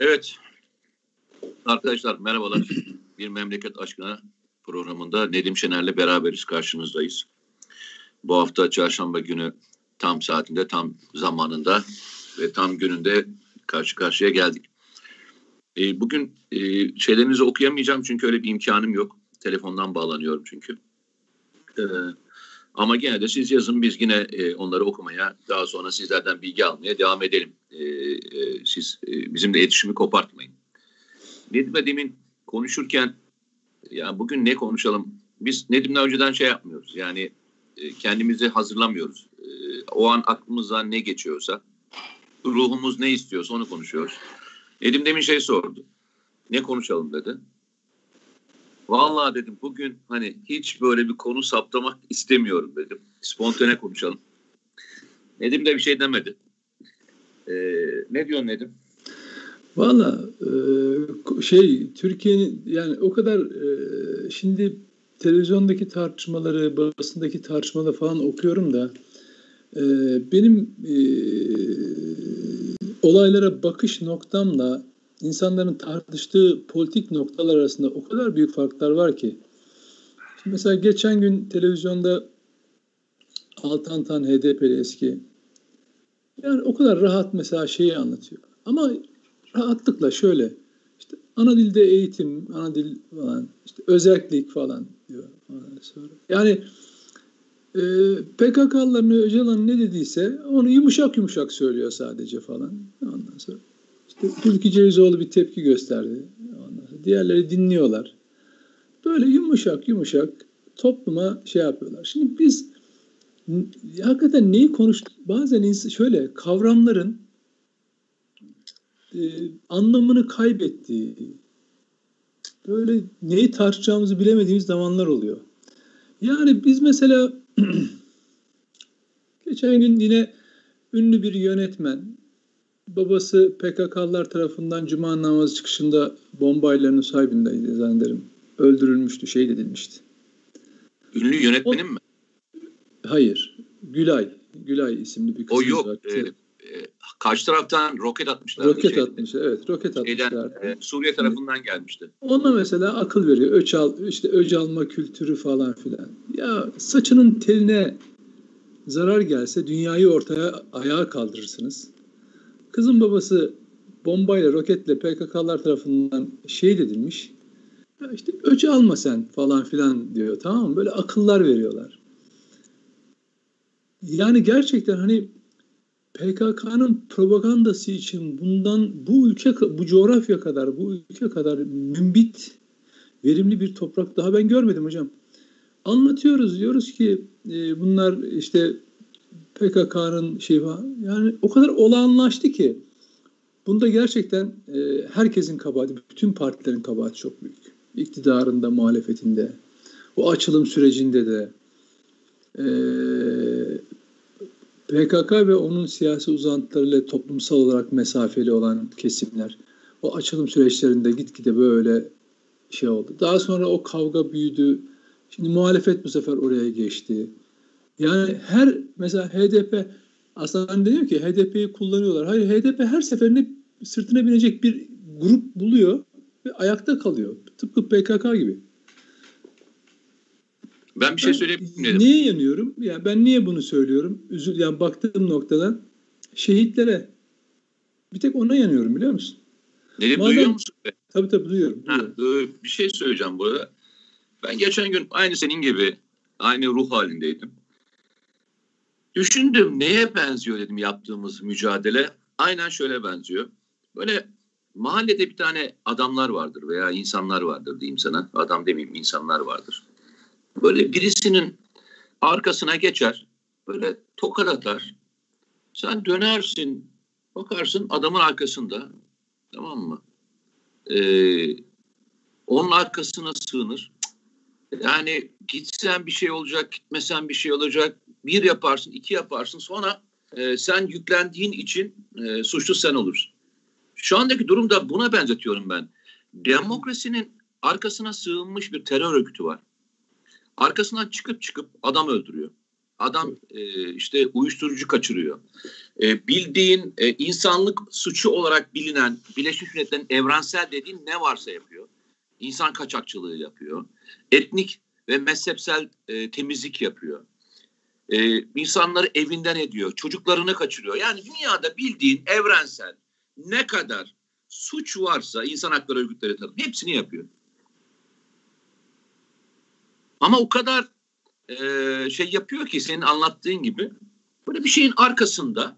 Evet. Arkadaşlar merhabalar. Bir Memleket Aşkına programında Nedim Şener'le beraberiz, karşınızdayız. Bu hafta çarşamba günü tam saatinde, tam zamanında ve tam gününde karşı karşıya geldik. E, bugün e, şeylerinizi okuyamayacağım çünkü öyle bir imkanım yok. Telefondan bağlanıyorum çünkü. E, ama gene de siz yazın biz yine e, onları okumaya daha sonra sizlerden bilgi almaya devam edelim. E, e, siz e, bizimle iletişimi kopartmayın. Nedim'le demin konuşurken ya bugün ne konuşalım? Biz Nedim'le önceden şey yapmıyoruz. Yani e, kendimizi hazırlamıyoruz. E, o an aklımızdan ne geçiyorsa, ruhumuz ne istiyorsa onu konuşuyoruz. Nedim demin şey sordu. Ne konuşalım dedi. Vallahi dedim bugün hani hiç böyle bir konu saptamak istemiyorum dedim. Spontane konuşalım. Nedim de bir şey demedi. Ee, ne diyorsun Nedim? Valla e, şey Türkiye'nin yani o kadar e, şimdi televizyondaki tartışmaları, basındaki tartışmaları falan okuyorum da e, benim olaylara bakış noktamla insanların tartıştığı politik noktalar arasında o kadar büyük farklar var ki. Şimdi mesela geçen gün televizyonda Altan Tan HDP'li eski yani o kadar rahat mesela şeyi anlatıyor. Ama rahatlıkla şöyle işte ana dilde eğitim, ana dil falan, işte özellik falan diyor. Sonra. Yani e, PKK'lıların Öcalan ne dediyse onu yumuşak yumuşak söylüyor sadece falan. Ondan sonra Ülkü Cevizoğlu bir tepki gösterdi. Diğerleri dinliyorlar. Böyle yumuşak yumuşak topluma şey yapıyorlar. Şimdi biz hakikaten neyi konuştuk? Bazen şöyle kavramların e, anlamını kaybettiği, böyle neyi tartışacağımızı bilemediğimiz zamanlar oluyor. Yani biz mesela geçen gün yine ünlü bir yönetmen, babası PKK'lar tarafından cuma namazı çıkışında bombaylarının sahibindeydi zannederim. Öldürülmüştü, şehit edilmişti. Ünlü yönetmenim o, mi? Hayır. Gülay. Gülay isimli bir kızımız o yok, var. E, e, karşı taraftan roket atmışlar. Roket şey, atmış, evet roket atmışlar. E, Suriye tarafından gelmişti. Ona mesela akıl veriyor. Öç al, işte öc alma kültürü falan filan. Ya saçının teline zarar gelse dünyayı ortaya ayağa kaldırırsınız. Kızın babası bombayla, roketle PKK'lar tarafından şehit edilmiş. Ya işte öc alma sen falan filan diyor tamam mı? Böyle akıllar veriyorlar. Yani gerçekten hani PKK'nın propagandası için bundan bu ülke bu coğrafya kadar bu ülke kadar mümbit verimli bir toprak daha ben görmedim hocam. Anlatıyoruz diyoruz ki e, bunlar işte PKK'nın şey var. Yani o kadar olağanlaştı ki bunda gerçekten e, herkesin kabahati, bütün partilerin kabahati çok büyük. İktidarında, muhalefetinde, o açılım sürecinde de e, PKK ve onun siyasi uzantılarıyla toplumsal olarak mesafeli olan kesimler o açılım süreçlerinde gitgide böyle şey oldu. Daha sonra o kavga büyüdü. Şimdi muhalefet bu sefer oraya geçti. Yani her mesela HDP aslında diyor ki HDP'yi kullanıyorlar. Hayır HDP her seferinde sırtına binecek bir grup buluyor ve ayakta kalıyor. Tıpkı PKK gibi. Ben bir şey söyleyebilir miyim? Niye yanıyorum? Ya yani ben niye bunu söylüyorum? Üzül yani baktığım noktadan şehitlere bir tek ona yanıyorum biliyor musun? Nedim Madem, duyuyor musun? Tabii tabii duyuyorum. Ha, duyuyorum. bir şey söyleyeceğim burada. Ben geçen gün aynı senin gibi aynı ruh halindeydim. Düşündüm neye benziyor dedim yaptığımız mücadele. Aynen şöyle benziyor. Böyle mahallede bir tane adamlar vardır veya insanlar vardır diyeyim sana. Adam demeyeyim insanlar vardır. Böyle birisinin arkasına geçer. Böyle tokat atar. Sen dönersin. Bakarsın adamın arkasında. Tamam mı? Ee, onun arkasına sığınır. Yani gitsen bir şey olacak, gitmesen bir şey olacak. Bir yaparsın, iki yaparsın. Sonra e, sen yüklendiğin için e, suçlu sen olursun. Şu andaki durumda buna benzetiyorum ben. Demokrasinin arkasına sığınmış bir terör örgütü var. Arkasından çıkıp çıkıp adam öldürüyor. Adam e, işte uyuşturucu kaçırıyor. E, bildiğin e, insanlık suçu olarak bilinen Birleşmiş Milletler'in evrensel dediğin ne varsa yapıyor. İnsan kaçakçılığı yapıyor. Etnik ve mezhepsel e, temizlik yapıyor. E, insanları evinden ediyor. Çocuklarını kaçırıyor. Yani dünyada bildiğin evrensel ne kadar suç varsa insan hakları örgütleri tarafından hepsini yapıyor. Ama o kadar e, şey yapıyor ki senin anlattığın gibi böyle bir şeyin arkasında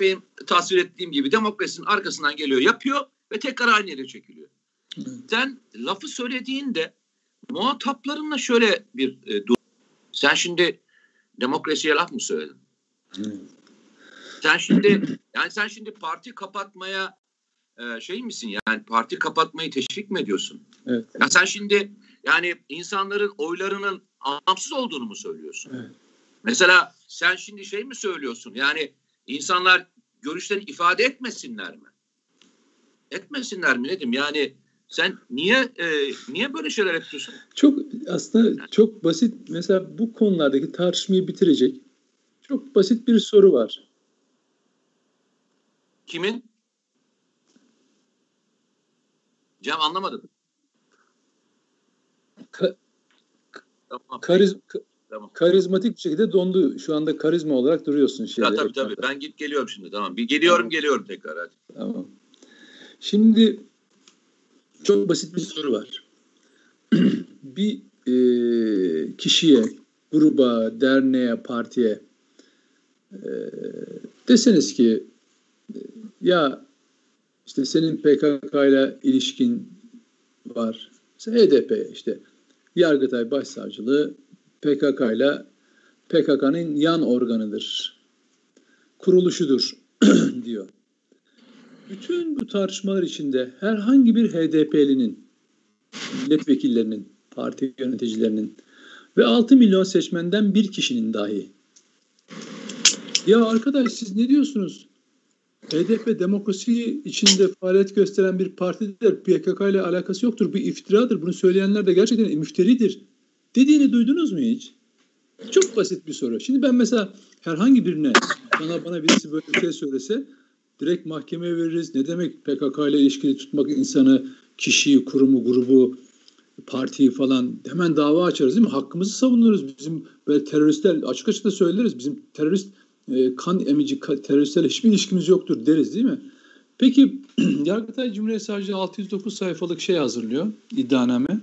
benim tasvir ettiğim gibi demokrasinin arkasından geliyor yapıyor ve tekrar aynı yere çekiliyor. Sen lafı söylediğinde muhataplarınla şöyle bir e, dur. Sen şimdi demokrasiye laf mı söyledin? Evet. Sen şimdi yani sen şimdi parti kapatmaya e, şey misin yani parti kapatmayı teşvik mi ediyorsun? Evet. Ya sen şimdi yani insanların oylarının anlamsız olduğunu mu söylüyorsun? Evet. Mesela sen şimdi şey mi söylüyorsun? Yani insanlar görüşlerini ifade etmesinler mi? Etmesinler mi dedim. Yani sen niye e, niye böyle şeyler yapıyorsun? Çok aslında yani. çok basit. Mesela bu konulardaki tartışmayı bitirecek çok basit bir soru var. Kimin? Cem anlamadım. Ka- tamam. Kariz tamam. karizmatik bir şekilde dondu. Şu anda karizma olarak duruyorsun şeyde. Ya, tabii tabii. Ben git geliyorum şimdi. Tamam. Bir geliyorum tamam. geliyorum tekrar hadi. Tamam. Şimdi çok basit bir soru var. bir e, kişiye, gruba, derneğe, partiye e, deseniz ki ya işte senin PKK ile ilişkin var. Mesela HDP işte Yargıtay Başsavcılığı PKK ile PKK'nın yan organıdır. Kuruluşudur diyor. Bütün bu tartışmalar içinde herhangi bir HDP'linin, milletvekillerinin, parti yöneticilerinin ve 6 milyon seçmenden bir kişinin dahi ya arkadaş siz ne diyorsunuz? HDP demokrasi içinde faaliyet gösteren bir partidir. PKK ile alakası yoktur. Bir iftiradır. Bunu söyleyenler de gerçekten müfteridir. Dediğini duydunuz mu hiç? Çok basit bir soru. Şimdi ben mesela herhangi birine bana bana birisi böyle bir şey söylese direkt mahkemeye veririz. Ne demek PKK ile ilişkili tutmak insanı, kişiyi, kurumu, grubu, partiyi falan hemen dava açarız değil mi? Hakkımızı savunuruz. Bizim böyle teröristler açık açık da söyleriz. Bizim terörist e, kan emici teröristlerle hiçbir ilişkimiz yoktur deriz değil mi? Peki Yargıtay Cumhuriyet Savcılığı 609 sayfalık şey hazırlıyor iddianame.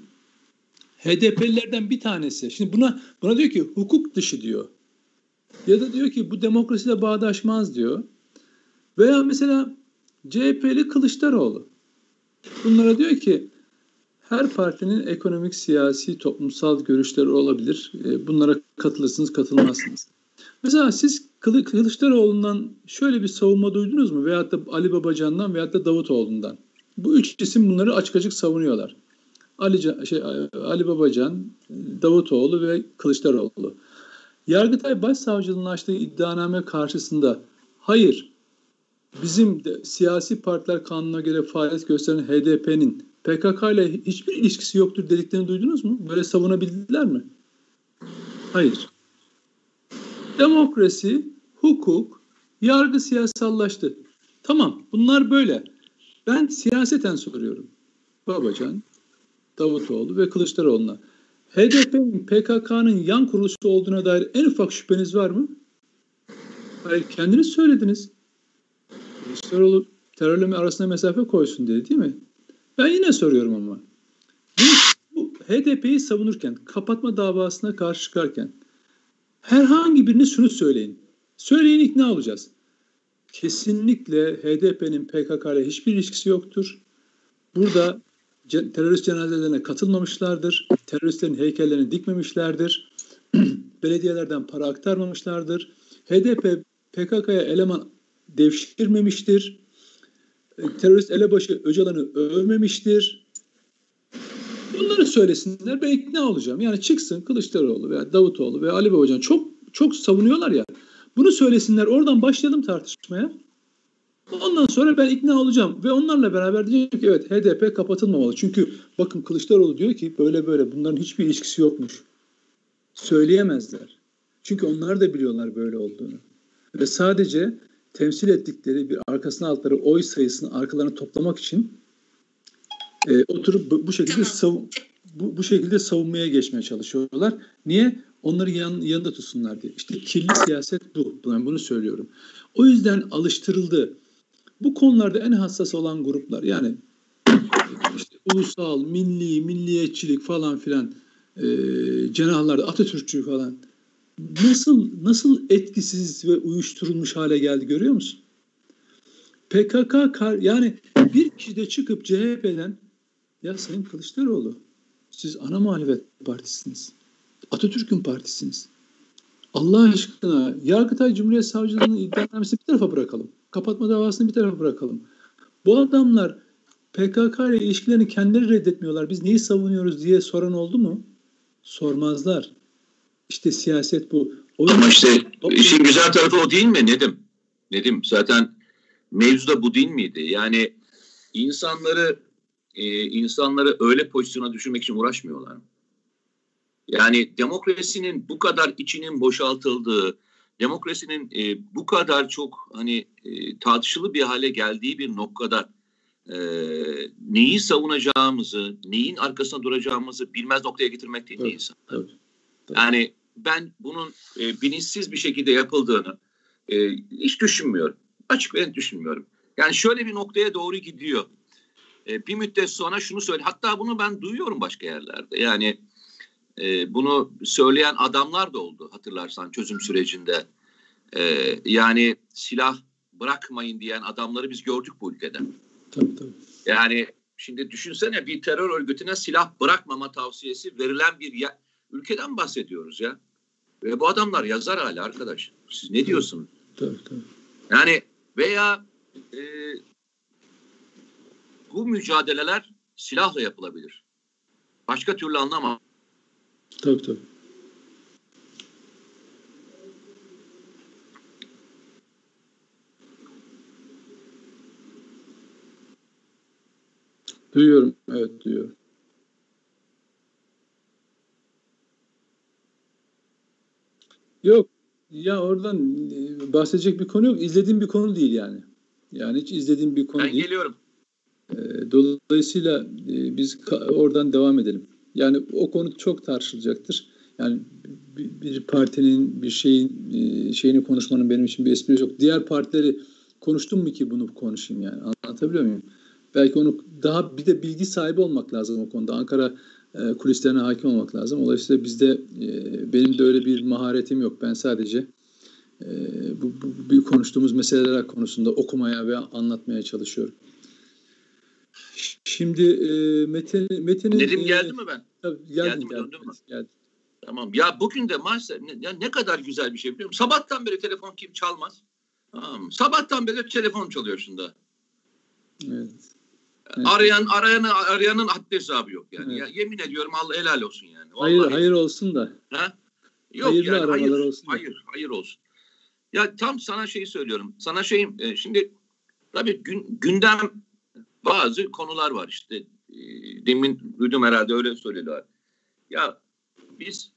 HDP'lilerden bir tanesi. Şimdi buna buna diyor ki hukuk dışı diyor. Ya da diyor ki bu demokrasiyle bağdaşmaz diyor. Veya mesela CHP'li Kılıçdaroğlu. Bunlara diyor ki her partinin ekonomik, siyasi, toplumsal görüşleri olabilir. E, bunlara katılırsınız, katılmazsınız. Mesela siz Kılıçdaroğlu'ndan şöyle bir savunma duydunuz mu? Veyahut da Ali Babacan'dan veyahut da Davutoğlu'ndan. Bu üç isim bunları açık açık savunuyorlar. Ali, şey, Ali Babacan, Davutoğlu ve Kılıçdaroğlu. Yargıtay Başsavcılığı'nın açtığı iddianame karşısında hayır bizim de, siyasi partiler kanuna göre faaliyet gösteren HDP'nin PKK ile hiçbir ilişkisi yoktur dediklerini duydunuz mu? Böyle savunabildiler mi? Hayır. Demokrasi, hukuk, yargı siyasallaştı. Tamam bunlar böyle. Ben siyaseten soruyorum. Babacan, Davutoğlu ve Kılıçdaroğlu'na. HDP'nin PKK'nın yan kuruluşu olduğuna dair en ufak şüpheniz var mı? Hayır kendiniz söylediniz. Kılıçdaroğlu terörle arasında mesafe koysun dedi değil mi? Ben yine soruyorum ama. Bu HDP'yi savunurken, kapatma davasına karşı çıkarken herhangi birini şunu söyleyin. Söyleyin ikna olacağız. Kesinlikle HDP'nin PKK ile hiçbir ilişkisi yoktur. Burada terörist cenazelerine katılmamışlardır. Teröristlerin heykellerini dikmemişlerdir. Belediyelerden para aktarmamışlardır. HDP PKK'ya eleman devşirmemiştir. Terörist elebaşı Öcalan'ı övmemiştir. Bunları söylesinler ben ikna olacağım. Yani çıksın Kılıçdaroğlu veya Davutoğlu veya Ali Babacan çok çok savunuyorlar ya. Bunu söylesinler oradan başlayalım tartışmaya. Ondan sonra ben ikna olacağım ve onlarla beraber diyeceğim ki evet HDP kapatılmamalı. Çünkü bakın Kılıçdaroğlu diyor ki böyle böyle bunların hiçbir ilişkisi yokmuş. Söyleyemezler. Çünkü onlar da biliyorlar böyle olduğunu. Ve sadece temsil ettikleri bir arkasına altları oy sayısını arkalarına toplamak için e, oturup bu, bu şekilde tamam. sav, bu, bu şekilde savunmaya geçmeye çalışıyorlar. Niye? Onları yan, yanında tutsunlar diye. İşte kirli siyaset bu. Ben bunu söylüyorum. O yüzden alıştırıldı. Bu konularda en hassas olan gruplar yani işte ulusal, milli, milliyetçilik falan filan e, cenahlarda Atatürkçü falan nasıl nasıl etkisiz ve uyuşturulmuş hale geldi görüyor musun? PKK yani bir kişi de çıkıp CHP'den ya Sayın Kılıçdaroğlu siz ana muhalefet partisiniz. Atatürk'ün partisiniz. Allah aşkına Yargıtay Cumhuriyet Savcılığı'nın iddianamesini bir tarafa bırakalım. Kapatma davasını bir tarafa bırakalım. Bu adamlar PKK ile ilişkilerini kendileri reddetmiyorlar. Biz neyi savunuyoruz diye soran oldu mu? Sormazlar. İşte siyaset bu. O Ama işte işin güzel tarafı o değil mi Nedim? Nedim zaten mevzu da bu değil miydi? Yani insanları e, insanları öyle pozisyona düşürmek için uğraşmıyorlar. Yani demokrasinin bu kadar içinin boşaltıldığı, demokrasinin e, bu kadar çok hani e, tartışılı bir hale geldiği bir noktada e, neyi savunacağımızı, neyin arkasına duracağımızı bilmez noktaya getirmek değil mi insanlar? Yani ben bunun e, bilinçsiz bir şekilde yapıldığını e, hiç düşünmüyorum. Açık ve düşünmüyorum. Yani şöyle bir noktaya doğru gidiyor. E, bir müddet sonra şunu söyle. Hatta bunu ben duyuyorum başka yerlerde. Yani e, bunu söyleyen adamlar da oldu hatırlarsan çözüm sürecinde. E, yani silah bırakmayın diyen adamları biz gördük bu ülkede. Tabii tabii. Yani şimdi düşünsene bir terör örgütüne silah bırakmama tavsiyesi verilen bir ya, ülkeden bahsediyoruz ya. Ve bu adamlar yazar hala arkadaş. Siz ne diyorsunuz? Tabii tabii. Yani veya e, bu mücadeleler silahla yapılabilir. Başka türlü anlamam. Tabii tabii. Duyuyorum. Evet duyuyorum. Yok. Ya oradan e, bahsedecek bir konu yok. İzlediğim bir konu değil yani. Yani hiç izlediğim bir konu ben değil. Ben geliyorum. E, dolayısıyla e, biz oradan devam edelim. Yani o konu çok tartışılacaktır. Yani bir partinin bir şeyin şeyini konuşmanın benim için bir esprisi yok. Diğer partileri konuştum mu ki bunu konuşayım yani anlatabiliyor muyum? Belki onu daha bir de bilgi sahibi olmak lazım o konuda. Ankara e, kulislerine hakim olmak lazım. Dolayısıyla bizde e, benim de öyle bir maharetim yok. Ben sadece e, bu, bu, bu konuştuğumuz meseleler konusunda okumaya ve anlatmaya çalışıyorum. Şimdi e, Mete, Mete'nin... Nedim geldi e, mi ben? Tabii, geldim, geldi mi, döndüm mü? Geldi. Tamam. Ya bugün de maalesef ne, ya ne kadar güzel bir şey biliyor musun? Sabahtan beri telefon kim çalmaz? Tamam. Sabahtan beri telefon çalıyor şunda. Evet. Arayan arayanı arayanın haddi hesabı yok yani. Evet. Ya, yemin ediyorum Allah helal olsun yani. Vallahi. Hayır hayır olsun da. Ha? Yok Hayırlı yani hayır, olsun. Hayır hayır olsun. Ya tam sana şeyi söylüyorum. Sana şeyim e, şimdi tabii gün, gündem bazı konular var işte. E, demin duydum herhalde öyle söylediler. Ya biz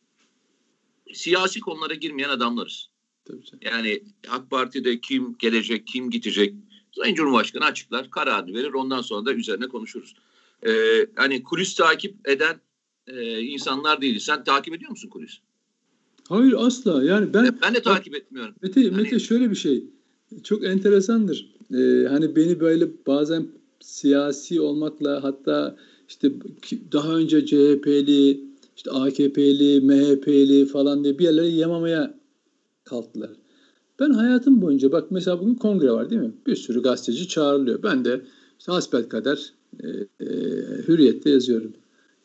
siyasi konulara girmeyen adamlarız. Tabii canım. Yani AK Parti'de kim gelecek, kim gidecek Sayın Cumhurbaşkanı açıklar, kararını verir. Ondan sonra da üzerine konuşuruz. Ee, hani kulis takip eden e, insanlar değiliz. Sen takip ediyor musun kulis? Hayır asla. Yani ben ben de takip etmiyorum. Mete, hani... Mete şöyle bir şey. Çok enteresandır. Ee, hani beni böyle bazen siyasi olmakla hatta işte daha önce CHP'li, işte AKP'li, MHP'li falan diye bir yerlere yamamaya kalktılar. Ben hayatım boyunca bak mesela bugün kongre var değil mi? Bir sürü gazeteci çağrılıyor. Ben de işte hasbel kadar e, e, hürriyette yazıyorum.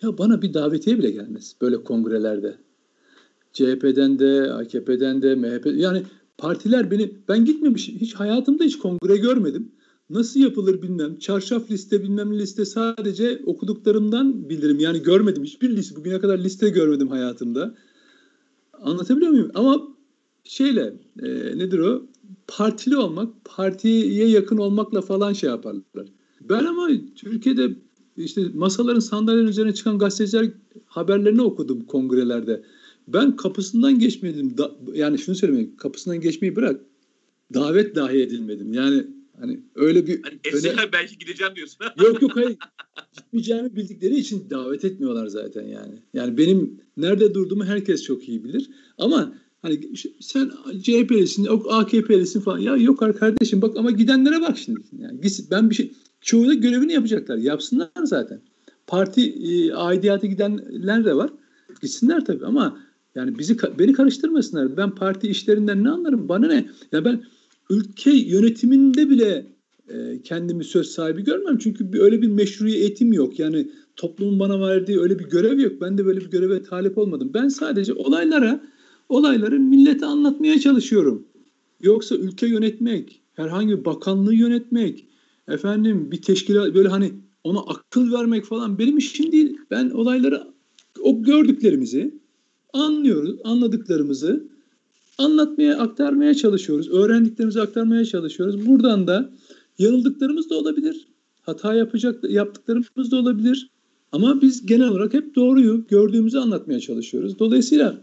Ya bana bir davetiye bile gelmez böyle kongrelerde. CHP'den de, AKP'den de, MHP yani partiler beni ben gitmemişim. Hiç hayatımda hiç kongre görmedim. Nasıl yapılır bilmem. Çarşaf liste bilmem liste sadece okuduklarımdan bilirim. Yani görmedim hiçbir liste. Bugüne kadar liste görmedim hayatımda. Anlatabiliyor muyum? Ama şeyle e, nedir o? Partili olmak, partiye yakın olmakla falan şey yaparlar. Ben ama Türkiye'de işte masaların sandalyelerin üzerine çıkan gazeteciler haberlerini okudum kongrelerde. Ben kapısından geçmedim. Da, yani şunu söylemek, kapısından geçmeyi bırak. Davet dahi edilmedim. Yani hani öyle bir hani öyle, belki gideceğim diyorsun. yok yok hayır. Gitmeyeceğimi bildikleri için davet etmiyorlar zaten yani. Yani benim nerede durduğumu herkes çok iyi bilir. Ama hani sen CHP'lisin, AKP'lisin falan. Ya yok kardeşim bak ama gidenlere bak şimdi. Yani ben bir şey çoğu da görevini yapacaklar. Yapsınlar zaten. Parti e, aidiyatı gidenler de var. Gitsinler tabii ama yani bizi beni karıştırmasınlar. Ben parti işlerinden ne anlarım? Bana ne? Ya ben ülke yönetiminde bile e, kendimi söz sahibi görmem. Çünkü bir, öyle bir meşruiyetim yok. Yani toplumun bana verdiği öyle bir görev yok. Ben de böyle bir göreve talip olmadım. Ben sadece olaylara olayları millete anlatmaya çalışıyorum. Yoksa ülke yönetmek, herhangi bir bakanlığı yönetmek, efendim bir teşkilat böyle hani ona akıl vermek falan benim işim değil. Ben olayları o gördüklerimizi anlıyoruz, anladıklarımızı anlatmaya, aktarmaya çalışıyoruz. Öğrendiklerimizi aktarmaya çalışıyoruz. Buradan da yanıldıklarımız da olabilir. Hata yapacak yaptıklarımız da olabilir. Ama biz genel olarak hep doğruyu gördüğümüzü anlatmaya çalışıyoruz. Dolayısıyla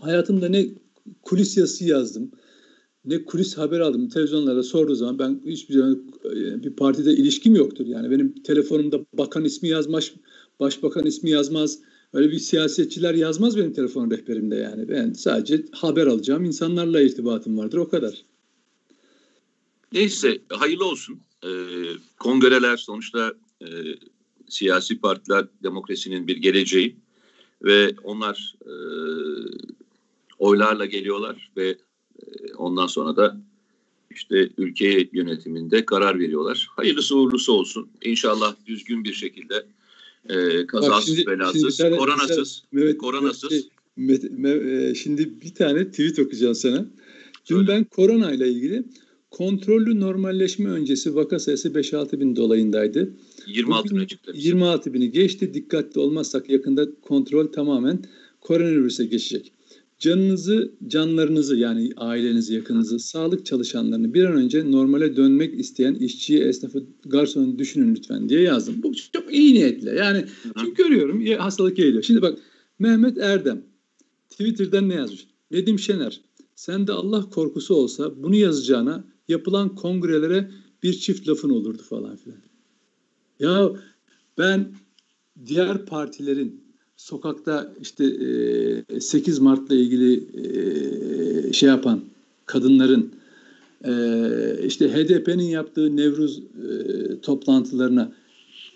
hayatımda ne kulis yazısı yazdım, ne kulis haber aldım. Televizyonlarda sorduğu zaman ben hiçbir zaman e, bir partide ilişkim yoktur. Yani benim telefonumda bakan ismi yazmaz, başbakan ismi yazmaz. Öyle bir siyasetçiler yazmaz benim telefon rehberimde yani. Ben sadece haber alacağım insanlarla irtibatım vardır o kadar. Neyse hayırlı olsun. Ee, kongreler sonuçta e, siyasi partiler demokrasinin bir geleceği ve onlar e, oylarla geliyorlar ve e, ondan sonra da işte ülke yönetiminde karar veriyorlar. Hayırlısı uğurlusu olsun. İnşallah düzgün bir şekilde e, kazasız şimdi, belasız, şimdi koronasız, Mehmet, koronasız. Mehmet, Mehmet, şimdi bir tane tweet okuyacağım sana. Dün Öyle. ben korona ile ilgili kontrollü normalleşme öncesi vaka sayısı 5-6 bin dolayındaydı. 26 bine çıktı. 26 bini geçti. Dikkatli olmazsak yakında kontrol tamamen koronavirüse geçecek. Canınızı, canlarınızı yani ailenizi, yakınınızı, sağlık çalışanlarını bir an önce normale dönmek isteyen işçiyi, esnafı, garsonu düşünün lütfen diye yazdım. Bu çok iyi niyetle. Yani çünkü görüyorum hastalık geliyor. Şimdi bak Mehmet Erdem Twitter'dan ne yazmış? Nedim Şener sen de Allah korkusu olsa bunu yazacağına yapılan kongrelere bir çift lafın olurdu falan filan. Ya ben diğer partilerin sokakta işte e, 8 Mart'la ilgili e, şey yapan kadınların e, işte HDP'nin yaptığı Nevruz e, toplantılarına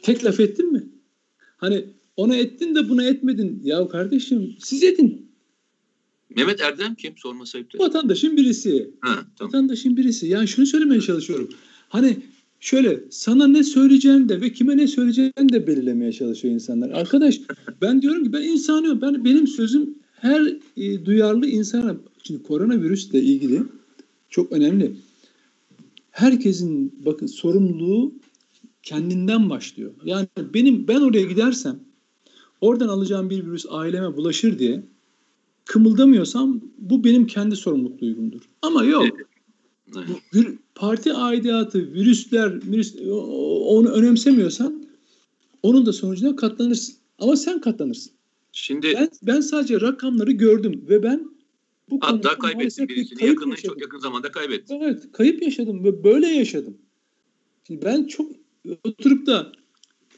tek laf ettin mi? Hani ona ettin de buna etmedin. Ya kardeşim siz edin. Mehmet Erdem kim? Sorma sayıptır. Vatandaşın birisi. Ha, tamam. Vatandaşın birisi. Yani şunu söylemeye çalışıyorum. Hani şöyle sana ne söyleyeceğini de ve kime ne söyleyeceğini de belirlemeye çalışıyor insanlar. Arkadaş ben diyorum ki ben insanıyorum. Ben benim sözüm her e, duyarlı insana şimdi koronavirüsle ilgili çok önemli. Herkesin bakın sorumluluğu kendinden başlıyor. Yani benim ben oraya gidersem oradan alacağım bir virüs aileme bulaşır diye kımıldamıyorsam bu benim kendi sorumluluk duygumdur. Ama yok. Bu, parti aidatı, virüsler, virüs, onu önemsemiyorsan onun da sonucuna katlanırsın. Ama sen katlanırsın. Şimdi ben, ben sadece rakamları gördüm ve ben bu hatta kaybettim birisini yakın çok yakın zamanda kaybettim. Evet, kayıp yaşadım ve böyle yaşadım. Şimdi ben çok oturup da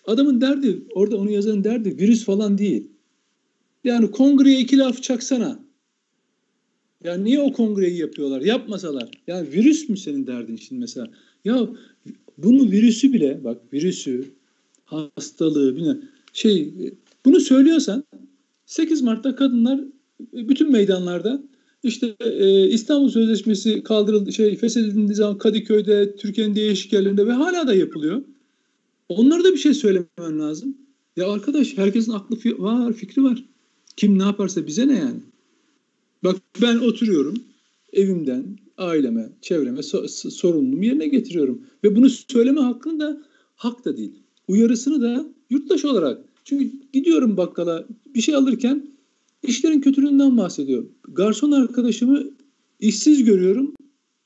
adamın derdi, orada onu yazan derdi virüs falan değil. Yani kongreye iki laf çaksana. Ya niye o kongreyi yapıyorlar? Yapmasalar. Yani virüs mü senin derdin şimdi mesela? Ya bunu virüsü bile bak virüsü, hastalığı, bile şey bunu söylüyorsan 8 Mart'ta kadınlar bütün meydanlarda işte e, İstanbul Sözleşmesi kaldırıldı şey feshedildiği zaman Kadıköy'de, Türkiye'nin değişik yerlerinde ve hala da yapılıyor. Onlara da bir şey söylemen lazım. Ya arkadaş herkesin aklı var, fikri var. Kim ne yaparsa bize ne yani? Bak ben oturuyorum evimden aileme, çevreme so- sorumluluğumu yerine getiriyorum. Ve bunu söyleme hakkını da hak da değil. Uyarısını da yurttaş olarak. Çünkü gidiyorum bakkala bir şey alırken işlerin kötülüğünden bahsediyor. Garson arkadaşımı işsiz görüyorum.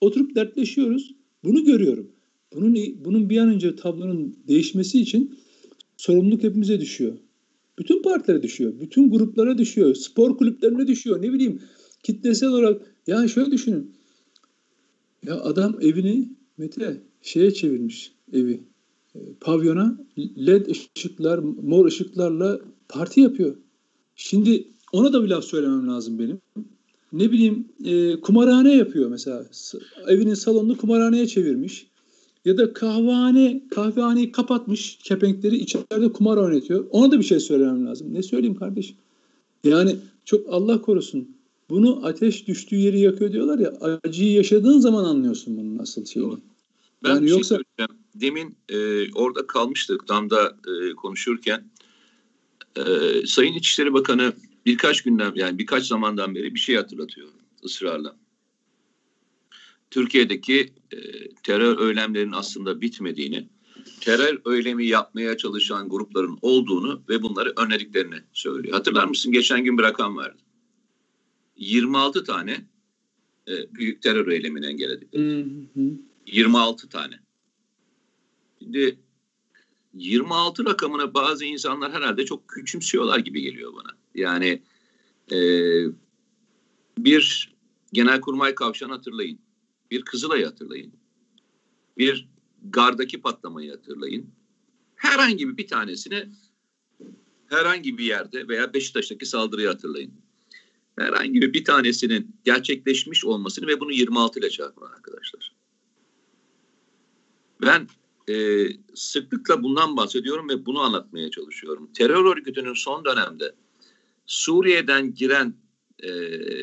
Oturup dertleşiyoruz. Bunu görüyorum. Bunun bunun bir an önce tablonun değişmesi için sorumluluk hepimize düşüyor. bütün partilere düşüyor. Bütün gruplara düşüyor. Spor kulüplerine düşüyor. Ne bileyim kitlesel olarak. Yani şöyle düşünün. Ya adam evini Mete şeye çevirmiş evi. E, pavyona led ışıklar, mor ışıklarla parti yapıyor. Şimdi ona da bir laf söylemem lazım benim. Ne bileyim e, kumarhane yapıyor mesela. Evinin salonunu kumarhaneye çevirmiş. Ya da kahvehane, kahvehaneyi kapatmış, kepenkleri içeride kumar oynatıyor. Ona da bir şey söylemem lazım. Ne söyleyeyim kardeşim? Yani çok Allah korusun. Bunu ateş düştüğü yeri yakıyor diyorlar ya. Acıyı yaşadığın zaman anlıyorsun bunun nasıl şeyini. Ben yani şey yoksa... söyleyeceğim. Demin e, orada kalmıştık damda e, konuşurken. E, Sayın İçişleri Bakanı birkaç günden yani birkaç zamandan beri bir şey hatırlatıyor ısrarla. Türkiye'deki e, terör eylemlerinin aslında bitmediğini, terör eylemi yapmaya çalışan grupların olduğunu ve bunları önlediklerini söylüyor. Hatırlar mısın? Geçen gün bir rakam verdi. 26 tane e, büyük terör eylemini engelledik. 26 tane. Şimdi 26 rakamına bazı insanlar herhalde çok küçümsüyorlar gibi geliyor bana. Yani e, bir Genelkurmay Kavşağı'nı hatırlayın. Bir Kızılay'ı hatırlayın. Bir Gar'daki patlamayı hatırlayın. Herhangi bir tanesini herhangi bir yerde veya Beşiktaş'taki saldırıyı hatırlayın. Herhangi bir tanesinin gerçekleşmiş olmasını ve bunu 26 ile çarpın arkadaşlar. Ben e, sıklıkla bundan bahsediyorum ve bunu anlatmaya çalışıyorum. Terör örgütünün son dönemde Suriye'den giren e,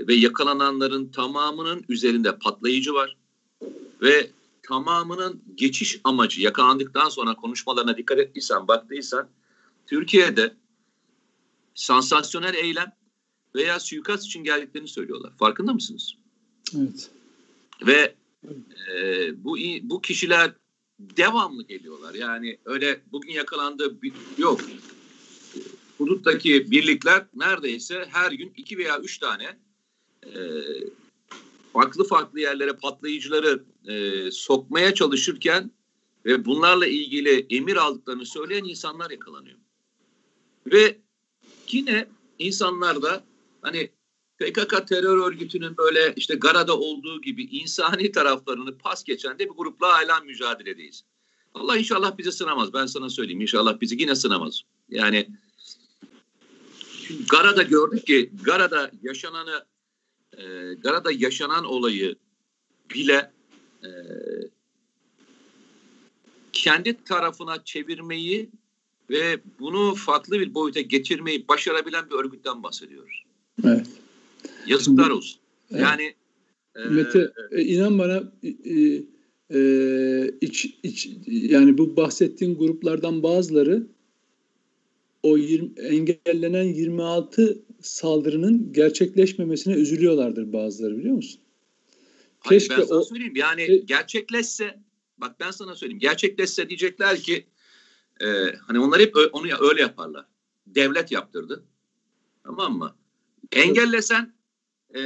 ve yakalananların tamamının üzerinde patlayıcı var ve tamamının geçiş amacı yakalandıktan sonra konuşmalarına dikkat ettiysen, baktıysan Türkiye'de sansasyonel eylem veya suikast için geldiklerini söylüyorlar. Farkında mısınız? Evet. Ve e, bu bu kişiler devamlı geliyorlar. Yani öyle bugün yakalandı yok. Huduttaki birlikler neredeyse her gün iki veya üç tane e, farklı farklı yerlere patlayıcıları e, sokmaya çalışırken ve bunlarla ilgili emir aldıklarını söyleyen insanlar yakalanıyor. Ve yine insanlar da hani PKK terör örgütünün böyle işte Gara'da olduğu gibi insani taraflarını pas geçen de bir grupla hala mücadeledeyiz. Allah inşallah bizi sınamaz. Ben sana söyleyeyim. İnşallah bizi yine sınamaz. Yani Gara'da gördük ki Gara'da yaşananı e, Gara'da yaşanan olayı bile e, kendi tarafına çevirmeyi ve bunu farklı bir boyuta getirmeyi başarabilen bir örgütten bahsediyoruz. Evet. Yazıklar olsun. Evet. Yani e, Mete e, inan bana e, e, iç, iç yani bu bahsettiğin gruplardan bazıları o 20, engellenen 26 saldırının gerçekleşmemesine üzülüyorlardır bazıları biliyor musun? Keşke Hayır, ben sana o, söyleyeyim yani e, gerçekleşse bak ben sana söyleyeyim gerçekleşse diyecekler ki e, hani onlar hep onu öyle yaparlar. Devlet yaptırdı. Tamam mı? Engellesen e,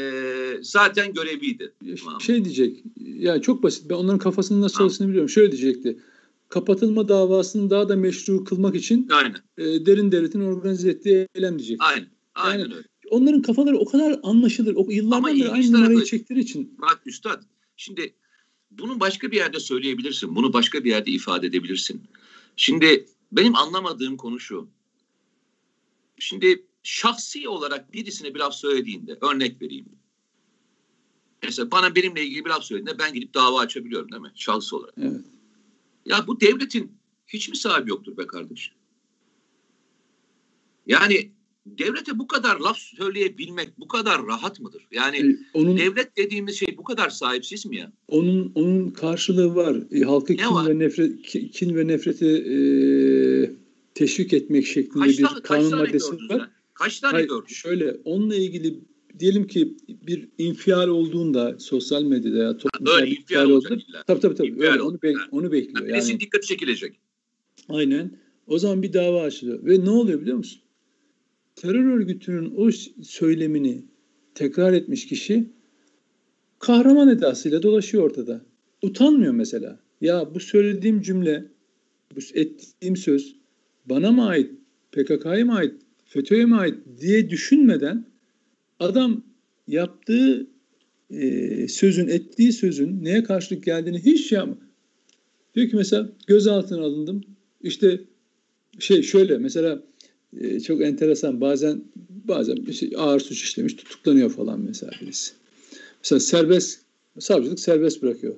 zaten göreviydi. Şey diyecek ya çok basit ben onların kafasının nasıl çalıştığını biliyorum. Şöyle diyecekti kapatılma davasını daha da meşru kılmak için Aynen. E, derin devletin organize ettiği eylem diyecek. Aynen. Aynen yani, öyle. Onların kafaları o kadar anlaşılır. O yıllardan beri aynı numarayı çektiği için. Bak üstad şimdi bunu başka bir yerde söyleyebilirsin. Bunu başka bir yerde ifade edebilirsin. Şimdi benim anlamadığım konu şu. Şimdi şahsi olarak birisine bir laf söylediğinde örnek vereyim. Mesela bana benimle ilgili bir laf söylediğinde ben gidip dava açabiliyorum değil mi? Şahsi olarak. Evet. Ya bu devletin hiç mi sahibi yoktur be kardeş? Yani devlete bu kadar laf söyleyebilmek bu kadar rahat mıdır? Yani e, onun, devlet dediğimiz şey bu kadar sahipsiz mi ya? Onun onun karşılığı var. E, halkı kin var? ve nefret kin ve nefreti e, teşvik etmek şeklinde kaç bir tane, kanun maddesi var. Sen? Kaç tane Hayır, gördün? Şöyle onunla ilgili diyelim ki bir infial olduğunda sosyal medyada ya toplumsal bir infial olacak illa. Tabii tabii tabii. Öyle, onu, be, onu bekliyor. Yani, yani dikkati çekilecek. Aynen. O zaman bir dava açılıyor. Ve ne oluyor biliyor musun? Terör örgütünün o söylemini tekrar etmiş kişi kahraman edasıyla dolaşıyor ortada. Utanmıyor mesela. Ya bu söylediğim cümle, bu ettiğim söz bana mı ait, PKK'ya mı ait FETÖ'ye mi ait diye düşünmeden adam yaptığı e, sözün, ettiği sözün neye karşılık geldiğini hiç şey. Diyor ki mesela gözaltına alındım. İşte şey şöyle mesela e, çok enteresan bazen bazen bir şey, ağır suç işlemiş tutuklanıyor falan mesela birisi. Mesela serbest savcılık serbest bırakıyor.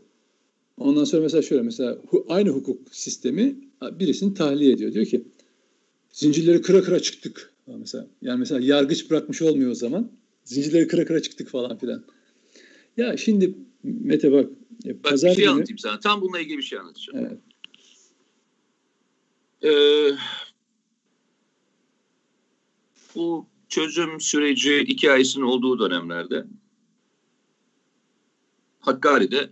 Ondan sonra mesela şöyle mesela hu, aynı hukuk sistemi birisini tahliye ediyor. Diyor ki zincirleri kıra kıra çıktık. Mesela yani mesela yargıç bırakmış olmuyor o zaman. Zincirleri kıra kıra çıktık falan filan. Ya şimdi Mete bak. E, bak pazar bir şey günü... anlatayım sana. Tam bununla ilgili bir şey anlatacağım. Evet. Ee, bu çözüm süreci iki ayısının olduğu dönemlerde Hakkari'de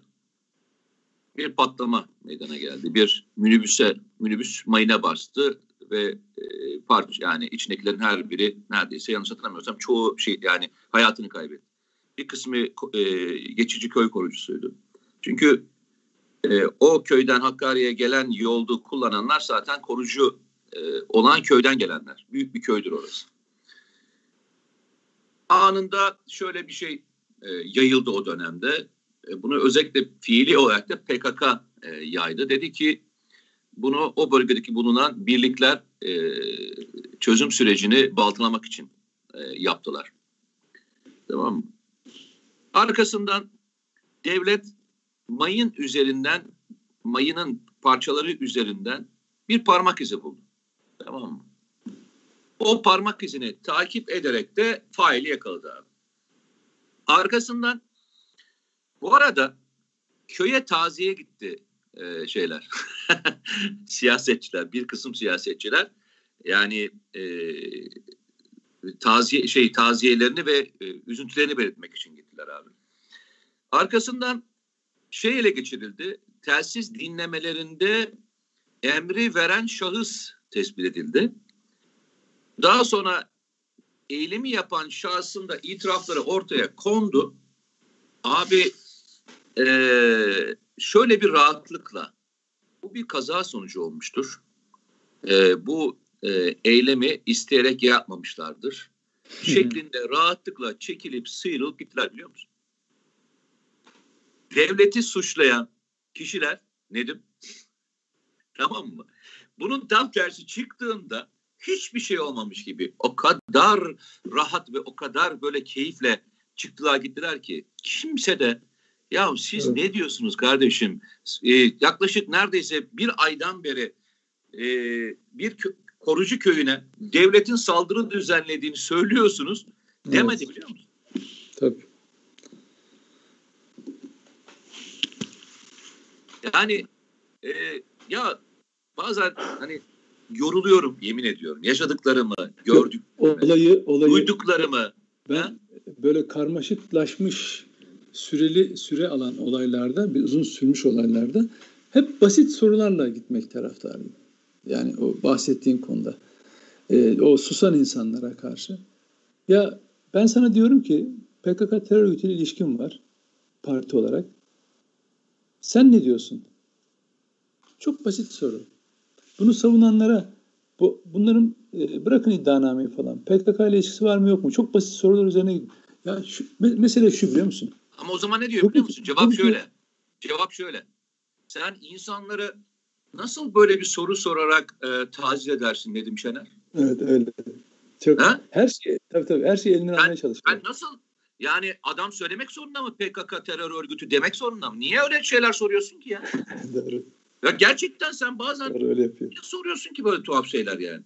bir patlama meydana geldi. Bir minibüse, minibüs mayına bastı ve e, parça yani içindekilerin her biri neredeyse yanlış hatırlamıyorsam çoğu şey yani hayatını kaybetti. Bir kısmı e, geçici köy korucusuydu. Çünkü e, o köyden Hakkari'ye gelen yoldu kullananlar zaten korucu e, olan köyden gelenler. Büyük bir köydür orası. Anında şöyle bir şey e, yayıldı o dönemde. E, bunu özellikle fiili olarak da PKK e, yaydı. Dedi ki bunu o bölgedeki bulunan birlikler e, çözüm sürecini baltalamak için e, yaptılar. Tamam mı? Arkasından devlet mayın üzerinden, mayının parçaları üzerinden bir parmak izi buldu. Tamam mı? O parmak izini takip ederek de faili yakaladı abi. Arkasından bu arada köye taziye gitti e, şeyler. siyasetçiler, bir kısım siyasetçiler yani e, taziye şey taziyelerini ve e, üzüntülerini belirtmek için gittiler abi. Arkasından şey ele geçirildi. Telsiz dinlemelerinde emri veren şahıs tespit edildi. Daha sonra eylemi yapan şahsın da itirafları ortaya kondu. Abi ee, şöyle bir rahatlıkla bu bir kaza sonucu olmuştur. Ee, bu e, eylemi isteyerek yapmamışlardır. şeklinde rahatlıkla çekilip sıyrılıp gittiler biliyor musun? Devleti suçlayan kişiler Nedim tamam mı? Bunun tam tersi çıktığında hiçbir şey olmamış gibi o kadar rahat ve o kadar böyle keyifle çıktılar gittiler ki kimse de ya siz evet. ne diyorsunuz kardeşim? Ee, yaklaşık neredeyse bir aydan beri e, bir kö- korucu köyüne devletin saldırı düzenlediğini söylüyorsunuz. Demedi evet. biliyor musun? Tabii. Yani e, ya bazen hani yoruluyorum yemin ediyorum. Yaşadıklarımı, gördük, olayı, olayı, duyduklarımı. Ben ha? böyle karmaşıklaşmış süreli süre alan olaylarda, bir uzun sürmüş olaylarda hep basit sorularla gitmek taraftarıyım. Yani o bahsettiğin konuda. E, o susan insanlara karşı. Ya ben sana diyorum ki PKK terör örgütüyle ilişkin var parti olarak. Sen ne diyorsun? Çok basit soru. Bunu savunanlara bu, bunların e, bırakın iddianameyi falan. PKK ile ilişkisi var mı yok mu? Çok basit sorular üzerine. Ya şu, mesele şu biliyor musun? Ama o zaman ne diyor biliyor musun? Cevap şöyle. Cevap şöyle. Sen insanları nasıl böyle bir soru sorarak e, taciz edersin Nedim Şener? Evet öyle. Çok ha? her şey tabii tabii her şey elinden almaya çalışıyor. Ben nasıl yani adam söylemek zorunda mı PKK terör örgütü demek zorunda mı? Niye öyle şeyler soruyorsun ki ya? Doğru. Ya gerçekten sen bazen Doğru, öyle yapıyor. niye soruyorsun ki böyle tuhaf şeyler yani?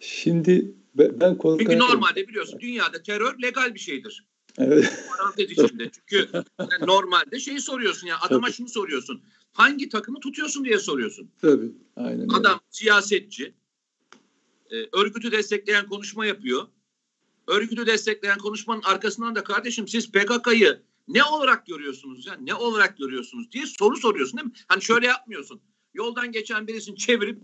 Şimdi ben, ben Çünkü normalde biliyorsun dünyada terör legal bir şeydir. Evet. Parantez içinde. Çünkü yani normalde şeyi soruyorsun ya adama Tabii. şunu soruyorsun. Hangi takımı tutuyorsun diye soruyorsun. Tabii. Aynen. Adam öyle. siyasetçi. E, örgütü destekleyen konuşma yapıyor. Örgütü destekleyen konuşmanın arkasından da kardeşim siz PKK'yı ne olarak görüyorsunuz ya? Ne olarak görüyorsunuz diye soru soruyorsun değil mi? Hani şöyle yapmıyorsun. Yoldan geçen birisini çevirip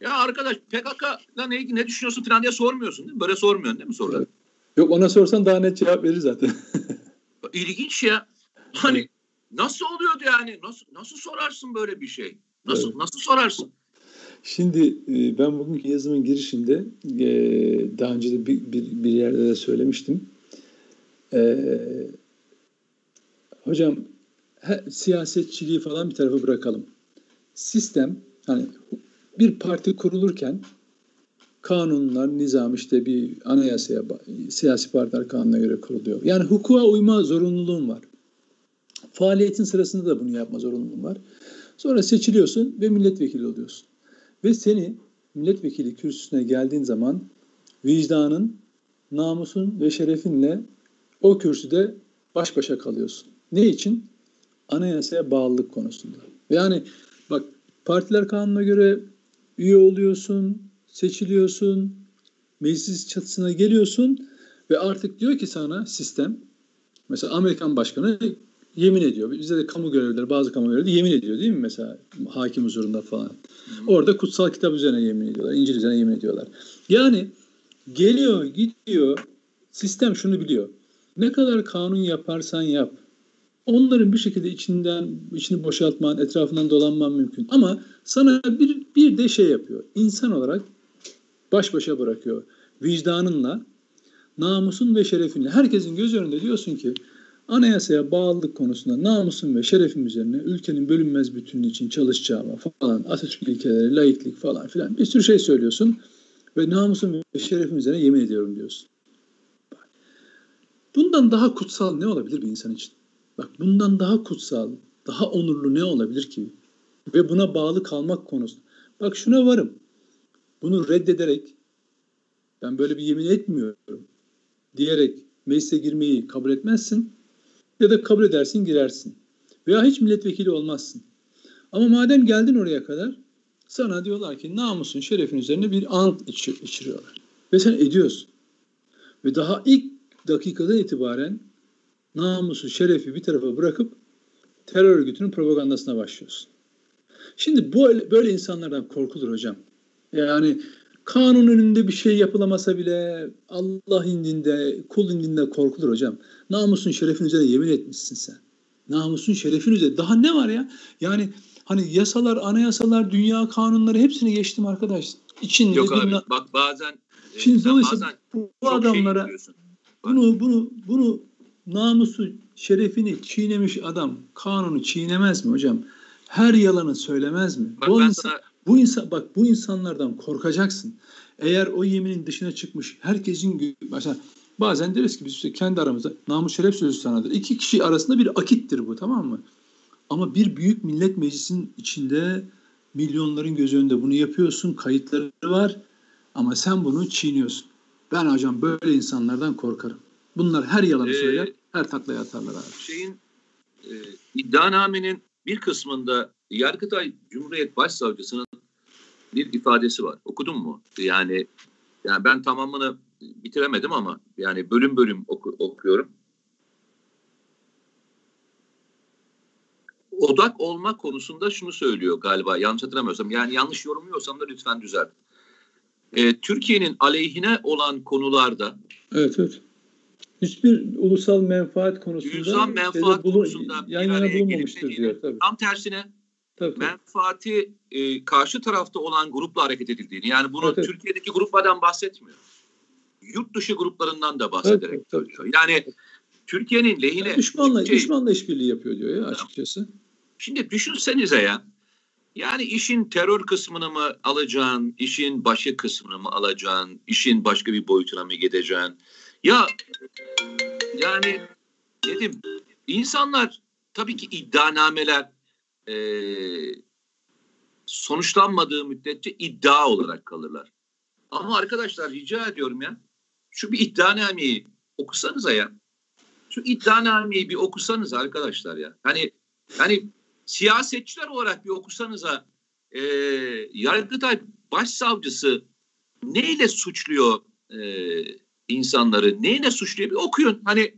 ya arkadaş PKK'la ne ne düşünüyorsun falan diye sormuyorsun değil mi? Böyle sormuyorsun değil mi soruları? Evet. Yok ona sorsan daha net cevap verir zaten. İlginç ya. Hani nasıl oluyordu yani? Nasıl nasıl sorarsın böyle bir şey? Nasıl evet. nasıl sorarsın? Şimdi e, ben bugünkü yazımın girişinde e, daha önce de bir, bir, bir yerde de söylemiştim. E, hocam he, siyasetçiliği falan bir tarafa bırakalım. Sistem hani bir parti kurulurken kanunlar, nizam işte bir anayasaya, siyasi partiler kanuna göre kuruluyor. Yani hukuka uyma zorunluluğun var. Faaliyetin sırasında da bunu yapma zorunluluğun var. Sonra seçiliyorsun ve milletvekili oluyorsun. Ve seni milletvekili kürsüsüne geldiğin zaman vicdanın, namusun ve şerefinle o kürsüde baş başa kalıyorsun. Ne için? Anayasaya bağlılık konusunda. Yani bak partiler kanuna göre üye oluyorsun, seçiliyorsun, meclis çatısına geliyorsun ve artık diyor ki sana sistem, mesela Amerikan başkanı yemin ediyor. Bizde de kamu görevlileri, bazı kamu görevlileri yemin ediyor değil mi mesela hakim huzurunda falan. Orada kutsal kitap üzerine yemin ediyorlar, İncil üzerine yemin ediyorlar. Yani geliyor, gidiyor, sistem şunu biliyor. Ne kadar kanun yaparsan yap, onların bir şekilde içinden içini boşaltman, etrafından dolanman mümkün. Ama sana bir, bir de şey yapıyor. İnsan olarak baş başa bırakıyor. Vicdanınla, namusun ve şerefinle. Herkesin göz önünde diyorsun ki anayasaya bağlılık konusunda namusum ve şerefim üzerine ülkenin bölünmez bütünlüğü için çalışacağıma falan Atatürk ilkeleri, laiklik falan filan bir sürü şey söylüyorsun ve namusum ve şerefim üzerine yemin ediyorum diyorsun. Bundan daha kutsal ne olabilir bir insan için? Bak bundan daha kutsal, daha onurlu ne olabilir ki? Ve buna bağlı kalmak konusunda. Bak şuna varım. Bunu reddederek ben böyle bir yemin etmiyorum diyerek meclise girmeyi kabul etmezsin ya da kabul edersin girersin. Veya hiç milletvekili olmazsın. Ama madem geldin oraya kadar sana diyorlar ki namusun, şerefin üzerine bir ant içir içiriyorlar. Ve sen ediyorsun. Ve daha ilk dakikadan itibaren namusu, şerefi bir tarafa bırakıp terör örgütünün propagandasına başlıyorsun. Şimdi böyle, böyle insanlardan korkulur hocam. Yani kanun önünde bir şey yapılamasa bile Allah indinde, kul indinde korkulur hocam. Namusun şerefin üzerine yemin etmişsin sen. Namusun şerefin üzerine. Daha ne var ya? Yani hani yasalar, anayasalar, dünya kanunları hepsini geçtim arkadaş. İçinde Yok abi na- bak bazen e, Şimdi dolayısıyla bu, bu şey adamlara şey bunu bunu bunu namusu, şerefini çiğnemiş adam kanunu çiğnemez mi hocam? Her yalanı söylemez mi? Bak, bu insan, sana... bu insan bak bu insanlardan korkacaksın. Eğer o yeminin dışına çıkmış herkesin mesela Bazen deriz ki biz işte kendi aramızda namus şeref sözü sanadır. İki kişi arasında bir akittir bu tamam mı? Ama bir büyük millet meclisinin içinde milyonların göz önünde bunu yapıyorsun. Kayıtları var ama sen bunu çiğniyorsun. Ben hocam böyle insanlardan korkarım. Bunlar her yalanı ee, söyler, her taklaya atarlar abi. Şeyin e, iddianamenin bir kısmında Yargıtay Cumhuriyet Başsavcısının bir ifadesi var. Okudun mu? Yani yani ben tamamını bitiremedim ama yani bölüm bölüm oku, okuyorum. Odak olma konusunda şunu söylüyor galiba yanlış hatırlamıyorsam. Yani yanlış yorumluyorsam da lütfen düzelt. Ee, Türkiye'nin aleyhine olan konularda Evet evet. Hiçbir ulusal menfaat konusunda ulusal menfaat konusunda yan yana bulunmamıştır diyor. Tabii. Tam tersine tabii, menfaati e, karşı tarafta olan grupla hareket edildiğini yani bunu evet, Türkiye'deki gruplardan bahsetmiyor yurt dışı gruplarından da bahsederek evet, tabii, tabii. Yani Türkiye'nin lehine... Yani düşmanla, Türkiye, düşmanla işbirliği yapıyor diyor ya açıkçası. Şimdi düşünsenize ya. Yani işin terör kısmını mı alacaksın, işin başı kısmını mı alacaksın, işin başka bir boyutuna mı gideceksin? Ya yani dedim insanlar tabii ki iddianameler e, sonuçlanmadığı müddetçe iddia olarak kalırlar. Ama arkadaşlar rica ediyorum ya şu bir iddianameyi okusanıza ya. Şu iddianameyi bir okusanız arkadaşlar ya. Hani hani siyasetçiler olarak bir okusanıza e, Yargıtay Başsavcısı neyle suçluyor e, insanları, neyle suçluyor bir okuyun. Hani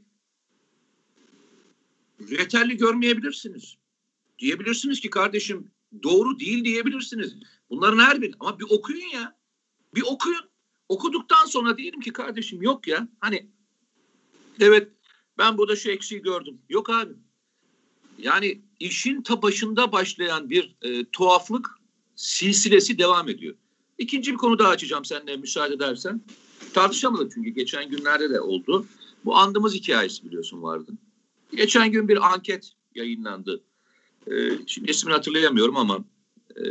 yeterli görmeyebilirsiniz. Diyebilirsiniz ki kardeşim doğru değil diyebilirsiniz. Bunların her biri ama bir okuyun ya. Bir okuyun. Okuduktan sonra diyelim ki kardeşim yok ya hani evet ben burada şu eksiği gördüm. Yok abi. Yani işin ta başında başlayan bir e, tuhaflık silsilesi devam ediyor. İkinci bir konu daha açacağım seninle müsaade edersen. Tartışamadık çünkü geçen günlerde de oldu. Bu andımız hikayesi biliyorsun vardı. Geçen gün bir anket yayınlandı. Ee, şimdi ismini hatırlayamıyorum ama e,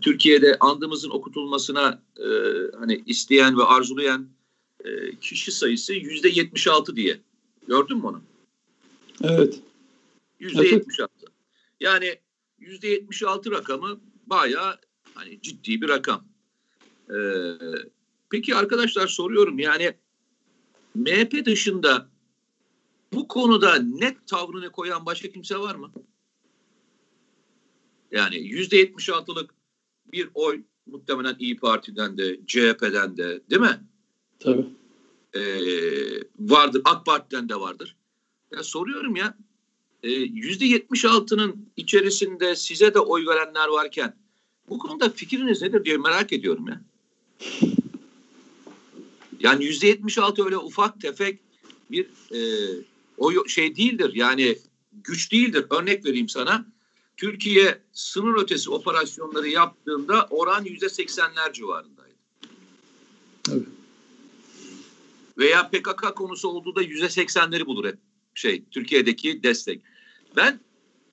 Türkiye'de andımızın okutulmasına e, hani isteyen ve arzulayan e, kişi sayısı yüzde 76 diye. Gördün mü onu? Evet. Yüzde 76. Yani yüzde 76 rakamı bayağı hani ciddi bir rakam. Ee, peki arkadaşlar soruyorum yani MHP dışında bu konuda net tavrını koyan başka kimse var mı? Yani yüzde 76'lık bir oy muhtemelen İyi Parti'den de CHP'den de değil mi? Tabii. Ee, vardır. AK Parti'den de vardır. Ya soruyorum ya e, yüzde 76'nın içerisinde size de oy verenler varken bu konuda fikriniz nedir diye merak ediyorum ya. Yani yüzde 76 öyle ufak tefek bir e, o şey değildir. Yani güç değildir. Örnek vereyim sana. Türkiye sınır ötesi operasyonları yaptığında oran yüzde 80'ler civarındaydı. Tabii. Veya PKK konusu olduğu da yüzde 80'leri bulur hep şey Türkiye'deki destek. Ben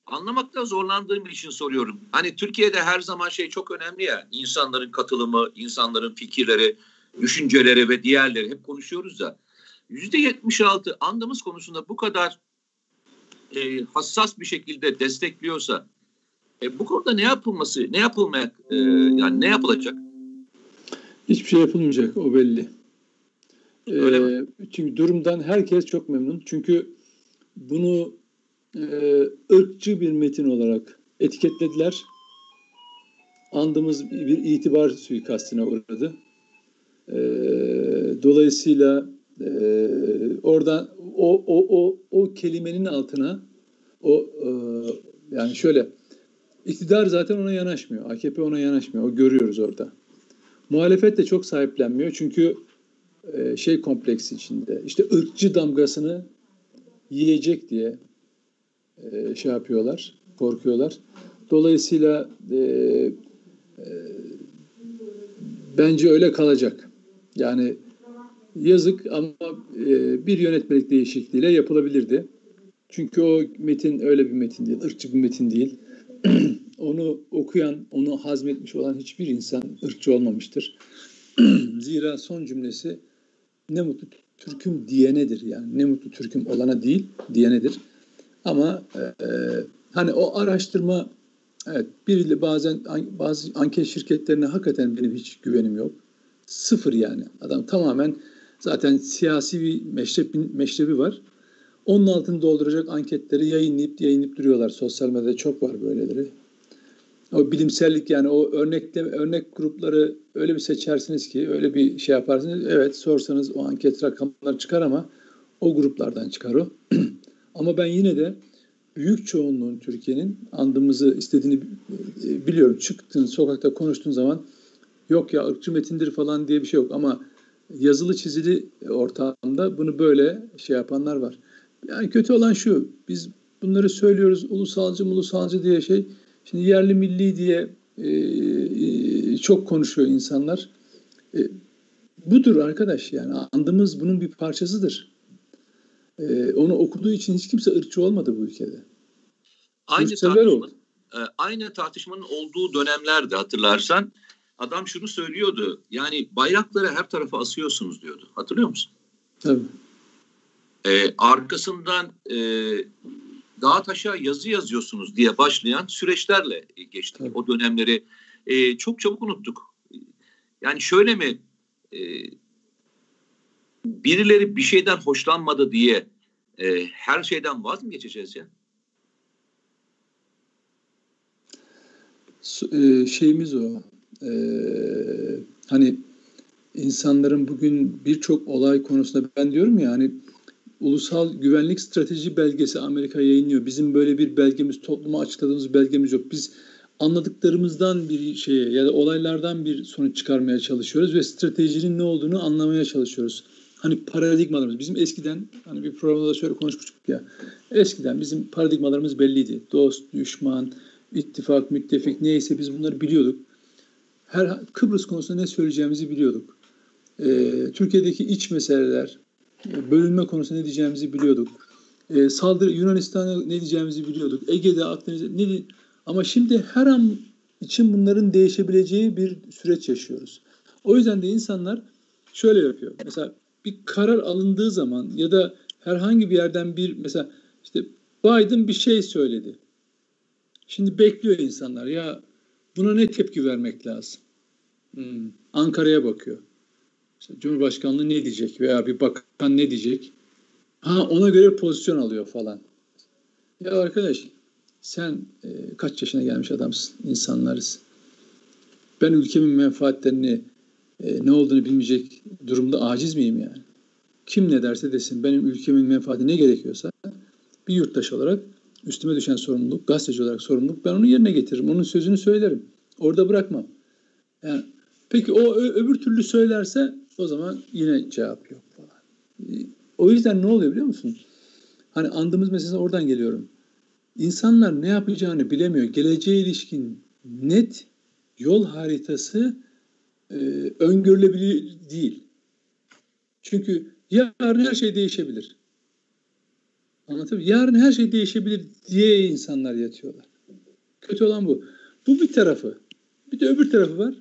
anlamakta zorlandığım için soruyorum. Hani Türkiye'de her zaman şey çok önemli ya. insanların katılımı, insanların fikirleri, düşünceleri ve diğerleri hep konuşuyoruz da. Yüzde 76 andımız konusunda bu kadar e, hassas bir şekilde destekliyorsa e, bu konuda ne yapılması, ne yapılmak, e, yani ne yapılacak? Hiçbir şey yapılmayacak o belli. Öyle ee, çünkü durumdan herkes çok memnun. Çünkü bunu e, ırkçı bir metin olarak etiketlediler. Andımız bir itibar suikastine uğradı. E, dolayısıyla e, oradan o, o, o, o kelimenin altına o e, yani şöyle iktidar zaten ona yanaşmıyor. AKP ona yanaşmıyor. O görüyoruz orada. Muhalefet de çok sahiplenmiyor. Çünkü e, şey kompleksi içinde. İşte ırkçı damgasını yiyecek diye e, şey yapıyorlar, korkuyorlar. Dolayısıyla e, e, bence öyle kalacak. Yani yazık ama e, bir yönetmelik değişikliğiyle yapılabilirdi. Çünkü o metin öyle bir metin değil, ırkçı bir metin değil. onu okuyan, onu hazmetmiş olan hiçbir insan ırkçı olmamıştır. Zira son cümlesi ne mutlu Türk'üm diyenedir yani ne mutlu Türk'üm olana değil diyenedir. Ama e, hani o araştırma evet biriyle bazen bazı anket şirketlerine hakikaten benim hiç güvenim yok. Sıfır yani. Adam tamamen zaten siyasi bir meşrebi, meşrebi var. Onun altını dolduracak anketleri yayınlayıp yayınlayıp duruyorlar. Sosyal medyada çok var böyleleri. O bilimsellik yani o örnekle örnek grupları öyle bir seçersiniz ki öyle bir şey yaparsınız. Evet sorsanız o anket rakamları çıkar ama o gruplardan çıkar o. ama ben yine de büyük çoğunluğun Türkiye'nin andımızı istediğini e, biliyorum. Çıktın sokakta konuştuğun zaman yok ya ırkçı metindir falan diye bir şey yok ama yazılı çizili ortamda bunu böyle şey yapanlar var. Yani kötü olan şu biz bunları söylüyoruz ulusalcı ulusalcı diye şey Şimdi yerli milli diye e, e, çok konuşuyor insanlar. E, budur arkadaş yani andımız bunun bir parçasıdır. E, onu okuduğu için hiç kimse ırkçı olmadı bu ülkede. Aynı tartışmanın, e, aynı tartışmanın olduğu dönemlerde hatırlarsan adam şunu söylüyordu. Yani bayrakları her tarafa asıyorsunuz diyordu. Hatırlıyor musun? Tabii. E, arkasından e, dağa taşa yazı yazıyorsunuz diye başlayan süreçlerle geçtik. Evet. O dönemleri e, çok çabuk unuttuk. Yani şöyle mi e, birileri bir şeyden hoşlanmadı diye e, her şeyden vaz mı geçeceğiz ya? E, şeyimiz o. E, hani insanların bugün birçok olay konusunda ben diyorum ya hani Ulusal Güvenlik Strateji Belgesi Amerika yayınlıyor. Bizim böyle bir belgemiz, topluma açıkladığımız belgemiz yok. Biz anladıklarımızdan bir şeye ya da olaylardan bir sonuç çıkarmaya çalışıyoruz ve stratejinin ne olduğunu anlamaya çalışıyoruz. Hani paradigmalarımız. Bizim eskiden hani bir programda da şöyle konuşmuştuk ya. Eskiden bizim paradigmalarımız belliydi. Dost, düşman, ittifak, müttefik neyse biz bunları biliyorduk. her Kıbrıs konusunda ne söyleyeceğimizi biliyorduk. E, Türkiye'deki iç meseleler, bölünme konusunda ne diyeceğimizi biliyorduk. E, saldırı Yunanistan'a ne diyeceğimizi biliyorduk. Ege'de, Akdeniz'de ne ama şimdi her an için bunların değişebileceği bir süreç yaşıyoruz. O yüzden de insanlar şöyle yapıyor. Mesela bir karar alındığı zaman ya da herhangi bir yerden bir mesela işte Biden bir şey söyledi. Şimdi bekliyor insanlar ya buna ne tepki vermek lazım? Hmm. Ankara'ya bakıyor. İşte Cumhurbaşkanlığı ne diyecek veya bir bakan ne diyecek? Ha ona göre pozisyon alıyor falan. Ya arkadaş sen e, kaç yaşına gelmiş adamsın, insanlarız. Ben ülkemin menfaatlerini e, ne olduğunu bilmeyecek durumda aciz miyim yani? Kim ne derse desin benim ülkemin menfaati ne gerekiyorsa bir yurttaş olarak üstüme düşen sorumluluk, gazeteci olarak sorumluluk ben onu yerine getiririm. Onun sözünü söylerim. Orada bırakmam. Yani, peki o öbür türlü söylerse o zaman yine cevap yok falan. O yüzden ne oluyor biliyor musun? Hani andığımız meselesi oradan geliyorum. İnsanlar ne yapacağını bilemiyor. Geleceğe ilişkin net yol haritası e, öngörülebilir değil. Çünkü yarın her şey değişebilir. Anlatabiliyor Yarın her şey değişebilir diye insanlar yatıyorlar. Kötü olan bu. Bu bir tarafı. Bir de öbür tarafı var.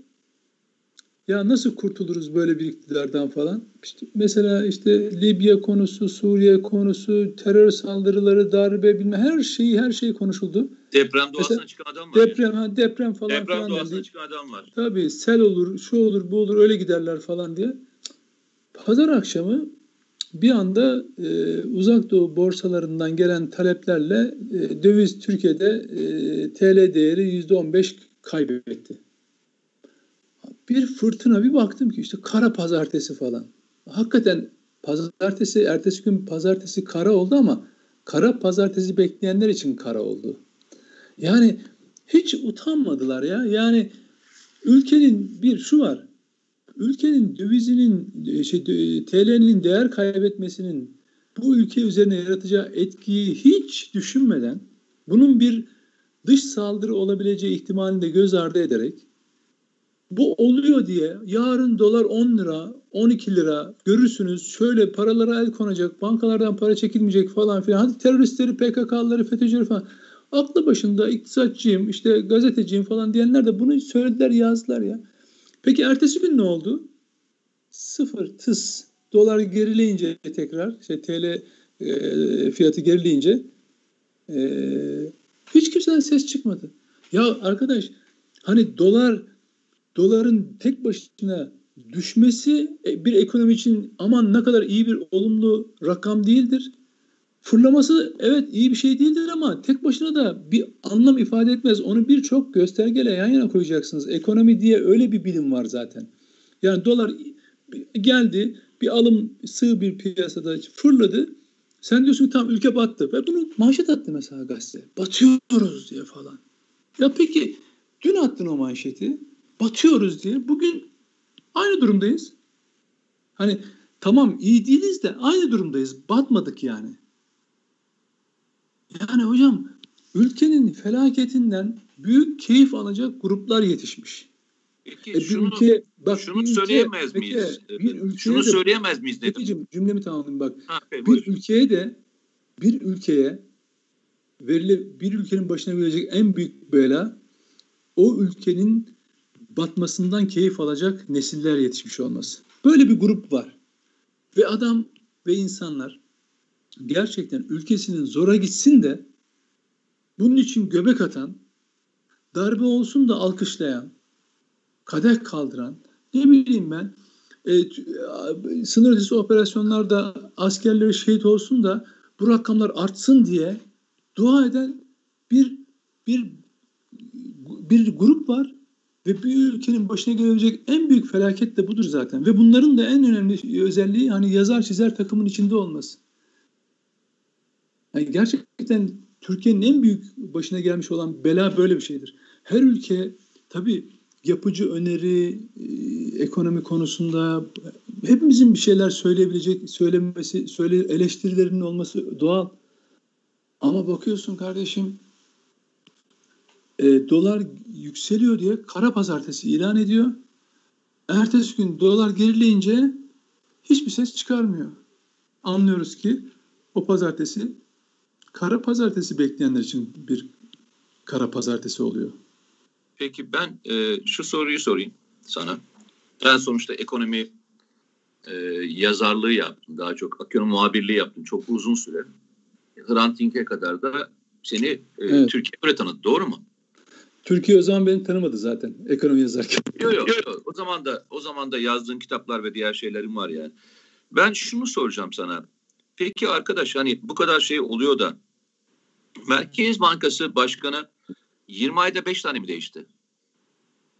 Ya nasıl kurtuluruz böyle bir iktidardan falan? İşte mesela işte Libya konusu, Suriye konusu, terör saldırıları, darbe bilme her şeyi her şey konuşuldu. Deprem doğasına mesela, çıkan adam var. Deprem, ha, deprem falan deprem falan. Deprem doğasına çıkan adam var. Tabii sel olur, şu olur, bu olur öyle giderler falan diye. Pazar akşamı bir anda e, uzak doğu borsalarından gelen taleplerle e, döviz Türkiye'de e, TL değeri yüzde on beş kaybetti. Bir fırtına bir baktım ki işte kara pazartesi falan. Hakikaten pazartesi, ertesi gün pazartesi kara oldu ama kara pazartesi bekleyenler için kara oldu. Yani hiç utanmadılar ya. Yani ülkenin bir şu var ülkenin dövizinin şey, TL'nin değer kaybetmesinin bu ülke üzerine yaratacağı etkiyi hiç düşünmeden bunun bir dış saldırı olabileceği ihtimalini de göz ardı ederek bu oluyor diye yarın dolar 10 lira, 12 lira görürsünüz şöyle paralara el konacak, bankalardan para çekilmeyecek falan filan. Hadi teröristleri, PKK'ları, FETÖ'cüleri falan. Aklı başında iktisatçıyım, işte gazeteciyim falan diyenler de bunu söylediler, yazdılar ya. Peki ertesi gün ne oldu? Sıfır tıs dolar gerileyince tekrar işte TL e, fiyatı gerileyince e, hiç kimseden ses çıkmadı. Ya arkadaş hani dolar doların tek başına düşmesi e, bir ekonomi için aman ne kadar iyi bir olumlu rakam değildir. Fırlaması evet iyi bir şey değildir ama tek başına da bir anlam ifade etmez. Onu birçok göstergeyle yan yana koyacaksınız. Ekonomi diye öyle bir bilim var zaten. Yani dolar geldi bir alım sığ bir piyasada fırladı. Sen diyorsun tam ülke battı. Ve bunu manşet attı mesela gazete. Batıyoruz diye falan. Ya peki dün attın o manşeti. Batıyoruz diye. Bugün aynı durumdayız. Hani tamam iyi değiliz de aynı durumdayız. Batmadık yani. Yani hocam ülkenin felaketinden büyük keyif alacak gruplar yetişmiş. Peki e, şunu, ülke, bak, şunu ülke, söyleyemez peki, miyiz? Bir şunu de, söyleyemez miyiz dedim. Peki, cümlemi tamamlayayım bak. Ha, bir buyur. ülkeye de bir ülkeye verili bir ülkenin başına gelecek en büyük bela o ülkenin batmasından keyif alacak nesiller yetişmiş olması. Böyle bir grup var. Ve adam ve insanlar gerçekten ülkesinin zora gitsin de bunun için göbek atan, darbe olsun da alkışlayan, kadeh kaldıran, ne bileyim ben, e, sınır ötesi operasyonlarda askerleri şehit olsun da bu rakamlar artsın diye dua eden bir bir bir grup var ve bir ülkenin başına gelebilecek en büyük felaket de budur zaten. Ve bunların da en önemli özelliği hani yazar çizer takımın içinde olması. Yani gerçekten Türkiye'nin en büyük başına gelmiş olan bela böyle bir şeydir. Her ülke tabii yapıcı öneri, e, ekonomi konusunda hepimizin bir şeyler söyleyebilecek, söylemesi, söyle, eleştirilerinin olması doğal. Ama bakıyorsun kardeşim e, dolar yükseliyor diye kara pazartesi ilan ediyor. Ertesi gün dolar gerileyince hiçbir ses çıkarmıyor. Anlıyoruz ki o pazartesi kara pazartesi bekleyenler için bir kara pazartesi oluyor. Peki ben e, şu soruyu sorayım sana. Ben sonuçta ekonomi e, yazarlığı yaptım. Daha çok ekonomi muhabirliği yaptım. Çok uzun süre. Hrant Dink'e kadar da seni e, evet. Türkiye böyle tanıdı. Doğru mu? Türkiye o zaman beni tanımadı zaten ekonomi yazarken. Yok yok. Yo. O zaman da o zaman da yazdığın kitaplar ve diğer şeylerim var yani. Ben şunu soracağım sana. Peki arkadaş hani bu kadar şey oluyor da Merkez Bankası Başkanı 20 ayda 5 tane mi değişti?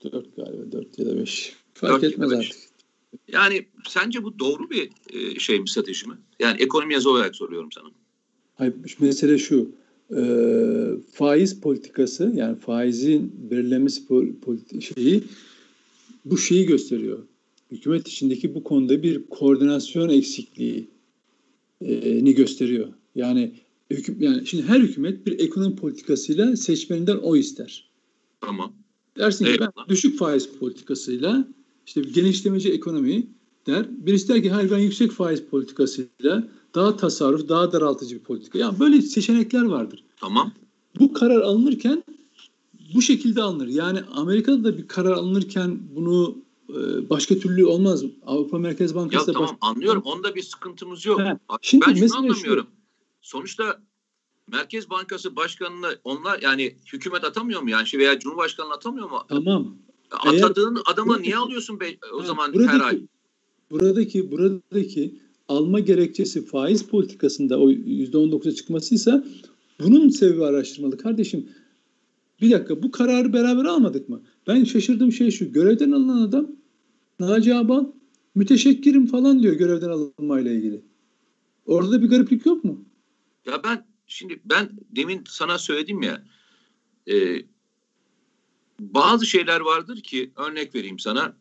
4 galiba 4 ya da 5. Fark etmez artık. Yani sence bu doğru bir e, şey mi strateji mi? Yani ekonomi yazı olarak soruyorum sana. Hayır, mesele şu. E, faiz politikası yani faizin belirlenmesi politi- şeyi bu şeyi gösteriyor. Hükümet içindeki bu konuda bir koordinasyon eksikliği e, ni gösteriyor. Yani hüküm, yani şimdi her hükümet bir ekonomi politikasıyla seçmeninden o ister. Tamam. Dersin ki ben düşük faiz politikasıyla işte genişlemeci ekonomi der. Birisi der ki hayır ben yüksek faiz politikasıyla daha tasarruf, daha daraltıcı bir politika. Yani böyle seçenekler vardır. Tamam. Bu karar alınırken bu şekilde alınır. Yani Amerika'da da bir karar alınırken bunu e, başka türlü olmaz. Avrupa Merkez Bankası ya, da tamam baş... anlıyorum. Onda bir sıkıntımız yok. He. Şimdi ben şunu anlamıyorum. Şu. Sonuçta Merkez Bankası Başkanı'nı onlar yani hükümet atamıyor mu yani şey veya Cumhurbaşkanı atamıyor mu? Tamam. Atadığın Eğer, adama buradaki, niye alıyorsun be, o ha, zaman buradaki, her ay? Buradaki buradaki alma gerekçesi faiz politikasında o %19'a çıkmasıysa bunun sebebi araştırmalı. Kardeşim bir dakika bu kararı beraber almadık mı? Ben şaşırdığım şey şu. Görevden alınan adam Naci Abal müteşekkirim falan diyor görevden alınmayla ilgili. Orada da bir gariplik yok mu? Ya ben şimdi ben demin sana söyledim ya e, bazı şeyler vardır ki örnek vereyim sana.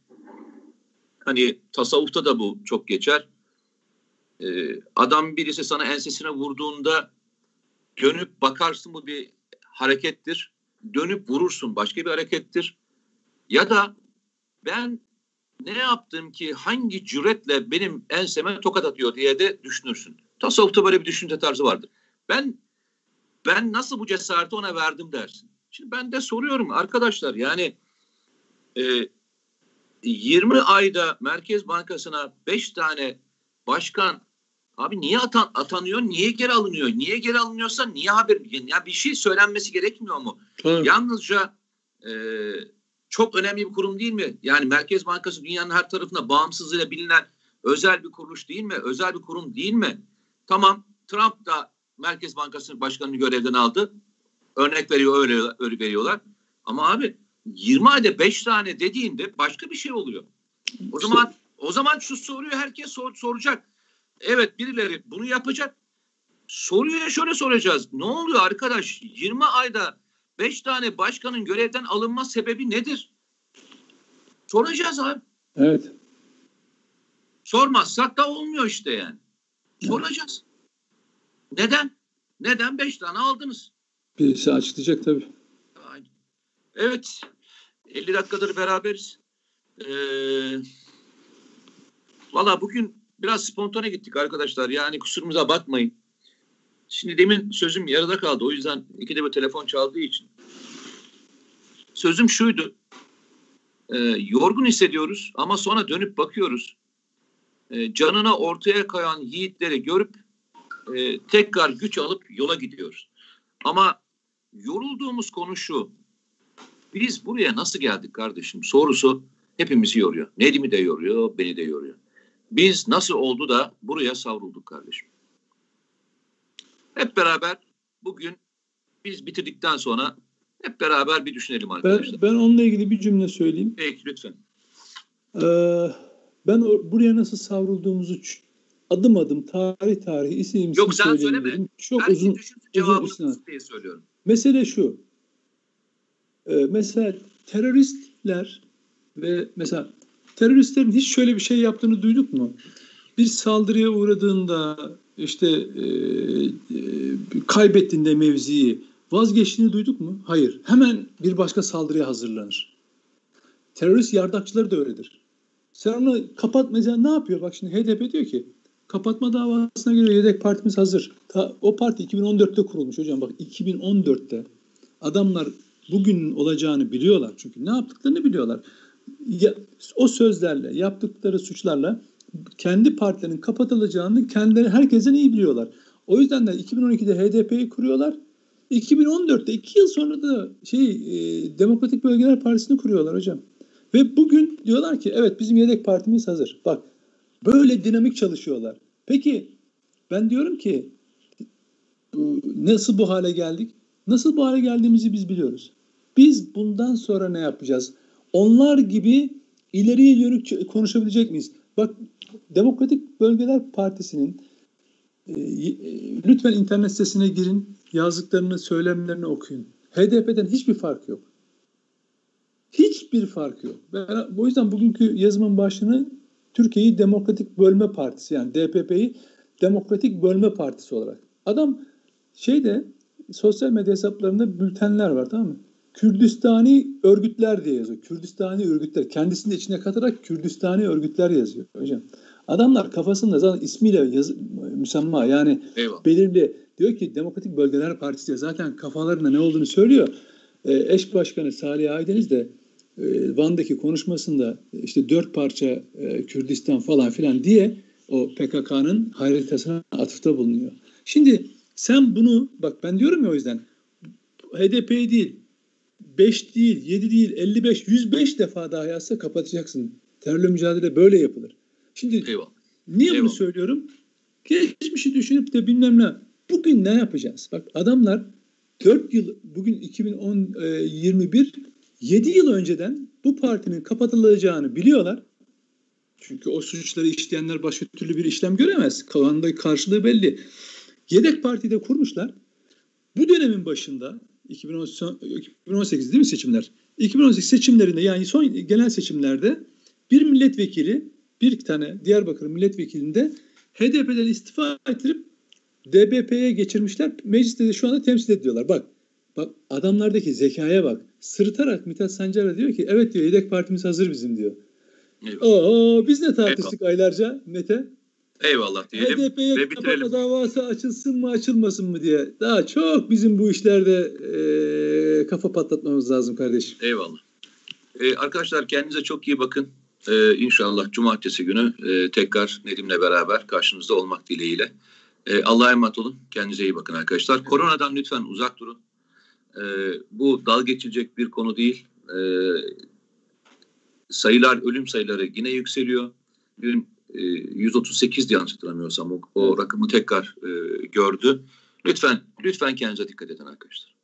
Hani tasavvufta da bu çok geçer. Ee, adam birisi sana ensesine vurduğunda dönüp bakarsın bu bir harekettir. Dönüp vurursun başka bir harekettir. Ya da ben ne yaptım ki hangi cüretle benim enseme tokat atıyor diye de düşünürsün. Tasavvufta böyle bir düşünce tarzı vardır. Ben ben nasıl bu cesareti ona verdim dersin. Şimdi ben de soruyorum arkadaşlar yani e, 20 ayda Merkez Bankası'na 5 tane başkan abi niye atan, atanıyor, niye geri alınıyor? Niye geri alınıyorsa niye haber? Ya bir şey söylenmesi gerekmiyor mu? Evet. Yalnızca e, çok önemli bir kurum değil mi? Yani Merkez Bankası dünyanın her tarafında bağımsızlığıyla bilinen özel bir kuruluş değil mi? Özel bir kurum değil mi? Tamam Trump da Merkez Bankası Başkanı'nı görevden aldı. Örnek veriyor öyle, öyle veriyorlar. Ama abi 20 ayda 5 tane dediğinde başka bir şey oluyor. O zaman o zaman şu soruyu herkes sor, soracak. Evet birileri bunu yapacak. Soruya şöyle soracağız. Ne oluyor arkadaş? 20 ayda 5 tane başkanın görevden alınma sebebi nedir? Soracağız abi. Evet. Sormazsak da olmuyor işte yani. Soracağız. Neden? Neden 5 tane aldınız? Birisi açıklayacak tabii. Evet. 50 dakikadır beraberiz. Ee, Valla bugün biraz spontane gittik arkadaşlar. Yani kusurumuza bakmayın. Şimdi demin sözüm yarıda kaldı. O yüzden iki de bir telefon çaldığı için. Sözüm şuydu. E, yorgun hissediyoruz ama sonra dönüp bakıyoruz. E, canına ortaya kayan yiğitleri görüp e, tekrar güç alıp yola gidiyoruz. Ama yorulduğumuz konu şu. Biz buraya nasıl geldik kardeşim? Sorusu hepimizi yoruyor. Nedim'i de yoruyor, beni de yoruyor. Biz nasıl oldu da buraya savrulduk kardeşim? Hep beraber bugün biz bitirdikten sonra hep beraber bir düşünelim arkadaşlar. Ben, ben onunla ilgili bir cümle söyleyeyim. Peki lütfen. Ee, ben buraya nasıl savrulduğumuzu adım adım tarih tarih isim isim Yok sen söyleme. Çok ben uzun, uzun diye söylüyorum. Mesele şu. Ee, mesela teröristler ve mesela teröristlerin hiç şöyle bir şey yaptığını duyduk mu? Bir saldırıya uğradığında işte e, e, kaybettiğinde mevziyi vazgeçtiğini duyduk mu? Hayır. Hemen bir başka saldırıya hazırlanır. Terörist yardakçıları da öyledir. Sen onu kapatmayacaksın ne yapıyor? Bak şimdi HDP diyor ki kapatma davasına göre yedek partimiz hazır. Ta, o parti 2014'te kurulmuş hocam. Bak 2014'te adamlar bugün olacağını biliyorlar. Çünkü ne yaptıklarını biliyorlar. Ya, o sözlerle, yaptıkları suçlarla kendi partilerinin kapatılacağını kendileri herkesten iyi biliyorlar. O yüzden de 2012'de HDP'yi kuruyorlar. 2014'te iki yıl sonra da şey e, Demokratik Bölgeler Partisi'ni kuruyorlar hocam. Ve bugün diyorlar ki evet bizim yedek partimiz hazır. Bak böyle dinamik çalışıyorlar. Peki ben diyorum ki nasıl bu hale geldik? Nasıl bu hale geldiğimizi biz biliyoruz. Biz bundan sonra ne yapacağız? Onlar gibi ileriye yönük konuşabilecek miyiz? Bak Demokratik Bölgeler Partisi'nin e, e, lütfen internet sitesine girin, yazdıklarını, söylemlerini okuyun. HDP'den hiçbir fark yok. Hiçbir fark yok. Ben, o yüzden bugünkü yazımın başını Türkiye'yi Demokratik Bölme Partisi yani DPP'yi Demokratik Bölme Partisi olarak. Adam şeyde sosyal medya hesaplarında bültenler var tamam mı? Kürdistani örgütler diye yazıyor. Kürdistani örgütler. Kendisini de içine katarak Kürdistani örgütler yazıyor hocam. Adamlar kafasında zaten ismiyle yaz, müsemma yani Eyvallah. belirli diyor ki Demokratik Bölgeler Partisi diyor. Zaten kafalarında ne olduğunu söylüyor. Ee, eş başkanı Salih Aydeniz de e, Van'daki konuşmasında işte dört parça e, Kürdistan falan filan diye o PKK'nın haritasına atıfta bulunuyor. Şimdi sen bunu bak ben diyorum ya o yüzden HDP değil 5 değil 7 değil 55 105 defa daha yazsa kapatacaksın. Terörle mücadele böyle yapılır. Şimdi Eyvallah. niye Eyvallah. bunu söylüyorum? Geçmişi düşünüp de bilmem ne. Bugün ne yapacağız? Bak adamlar 4 yıl bugün 2010 e, 21 7 yıl önceden bu partinin kapatılacağını biliyorlar. Çünkü o suçları işleyenler başka türlü bir işlem göremez. Kanunda karşılığı belli. Yedek partide kurmuşlar. Bu dönemin başında 2018 değil mi seçimler? 2018 seçimlerinde yani son genel seçimlerde bir milletvekili bir tane Diyarbakır milletvekilinde HDP'den istifa ettirip DBP'ye geçirmişler. Mecliste de şu anda temsil ediyorlar. Bak bak adamlardaki zekaya bak. Sırıtarak Mithat Sancar'a diyor ki evet diyor yedek partimiz hazır bizim diyor. Oo, biz ne tartıştık Eyvallah. aylarca Mete? Eyvallah diyelim HDP'ye ve bitirelim. davası açılsın mı açılmasın mı diye. Daha çok bizim bu işlerde e, kafa patlatmamız lazım kardeşim. Eyvallah. Ee, arkadaşlar kendinize çok iyi bakın. Ee, inşallah cumartesi günü e, tekrar Nedim'le beraber karşınızda olmak dileğiyle. Ee, Allah'a emanet olun. Kendinize iyi bakın arkadaşlar. Evet. Koronadan lütfen uzak durun. Ee, bu dal geçilecek bir konu değil. Ee, sayılar, ölüm sayıları yine yükseliyor. Dün e, 138 yanlış hatırlamıyorsam o, o rakamı tekrar e, gördü. Lütfen, lütfen kendinize dikkat edin arkadaşlar.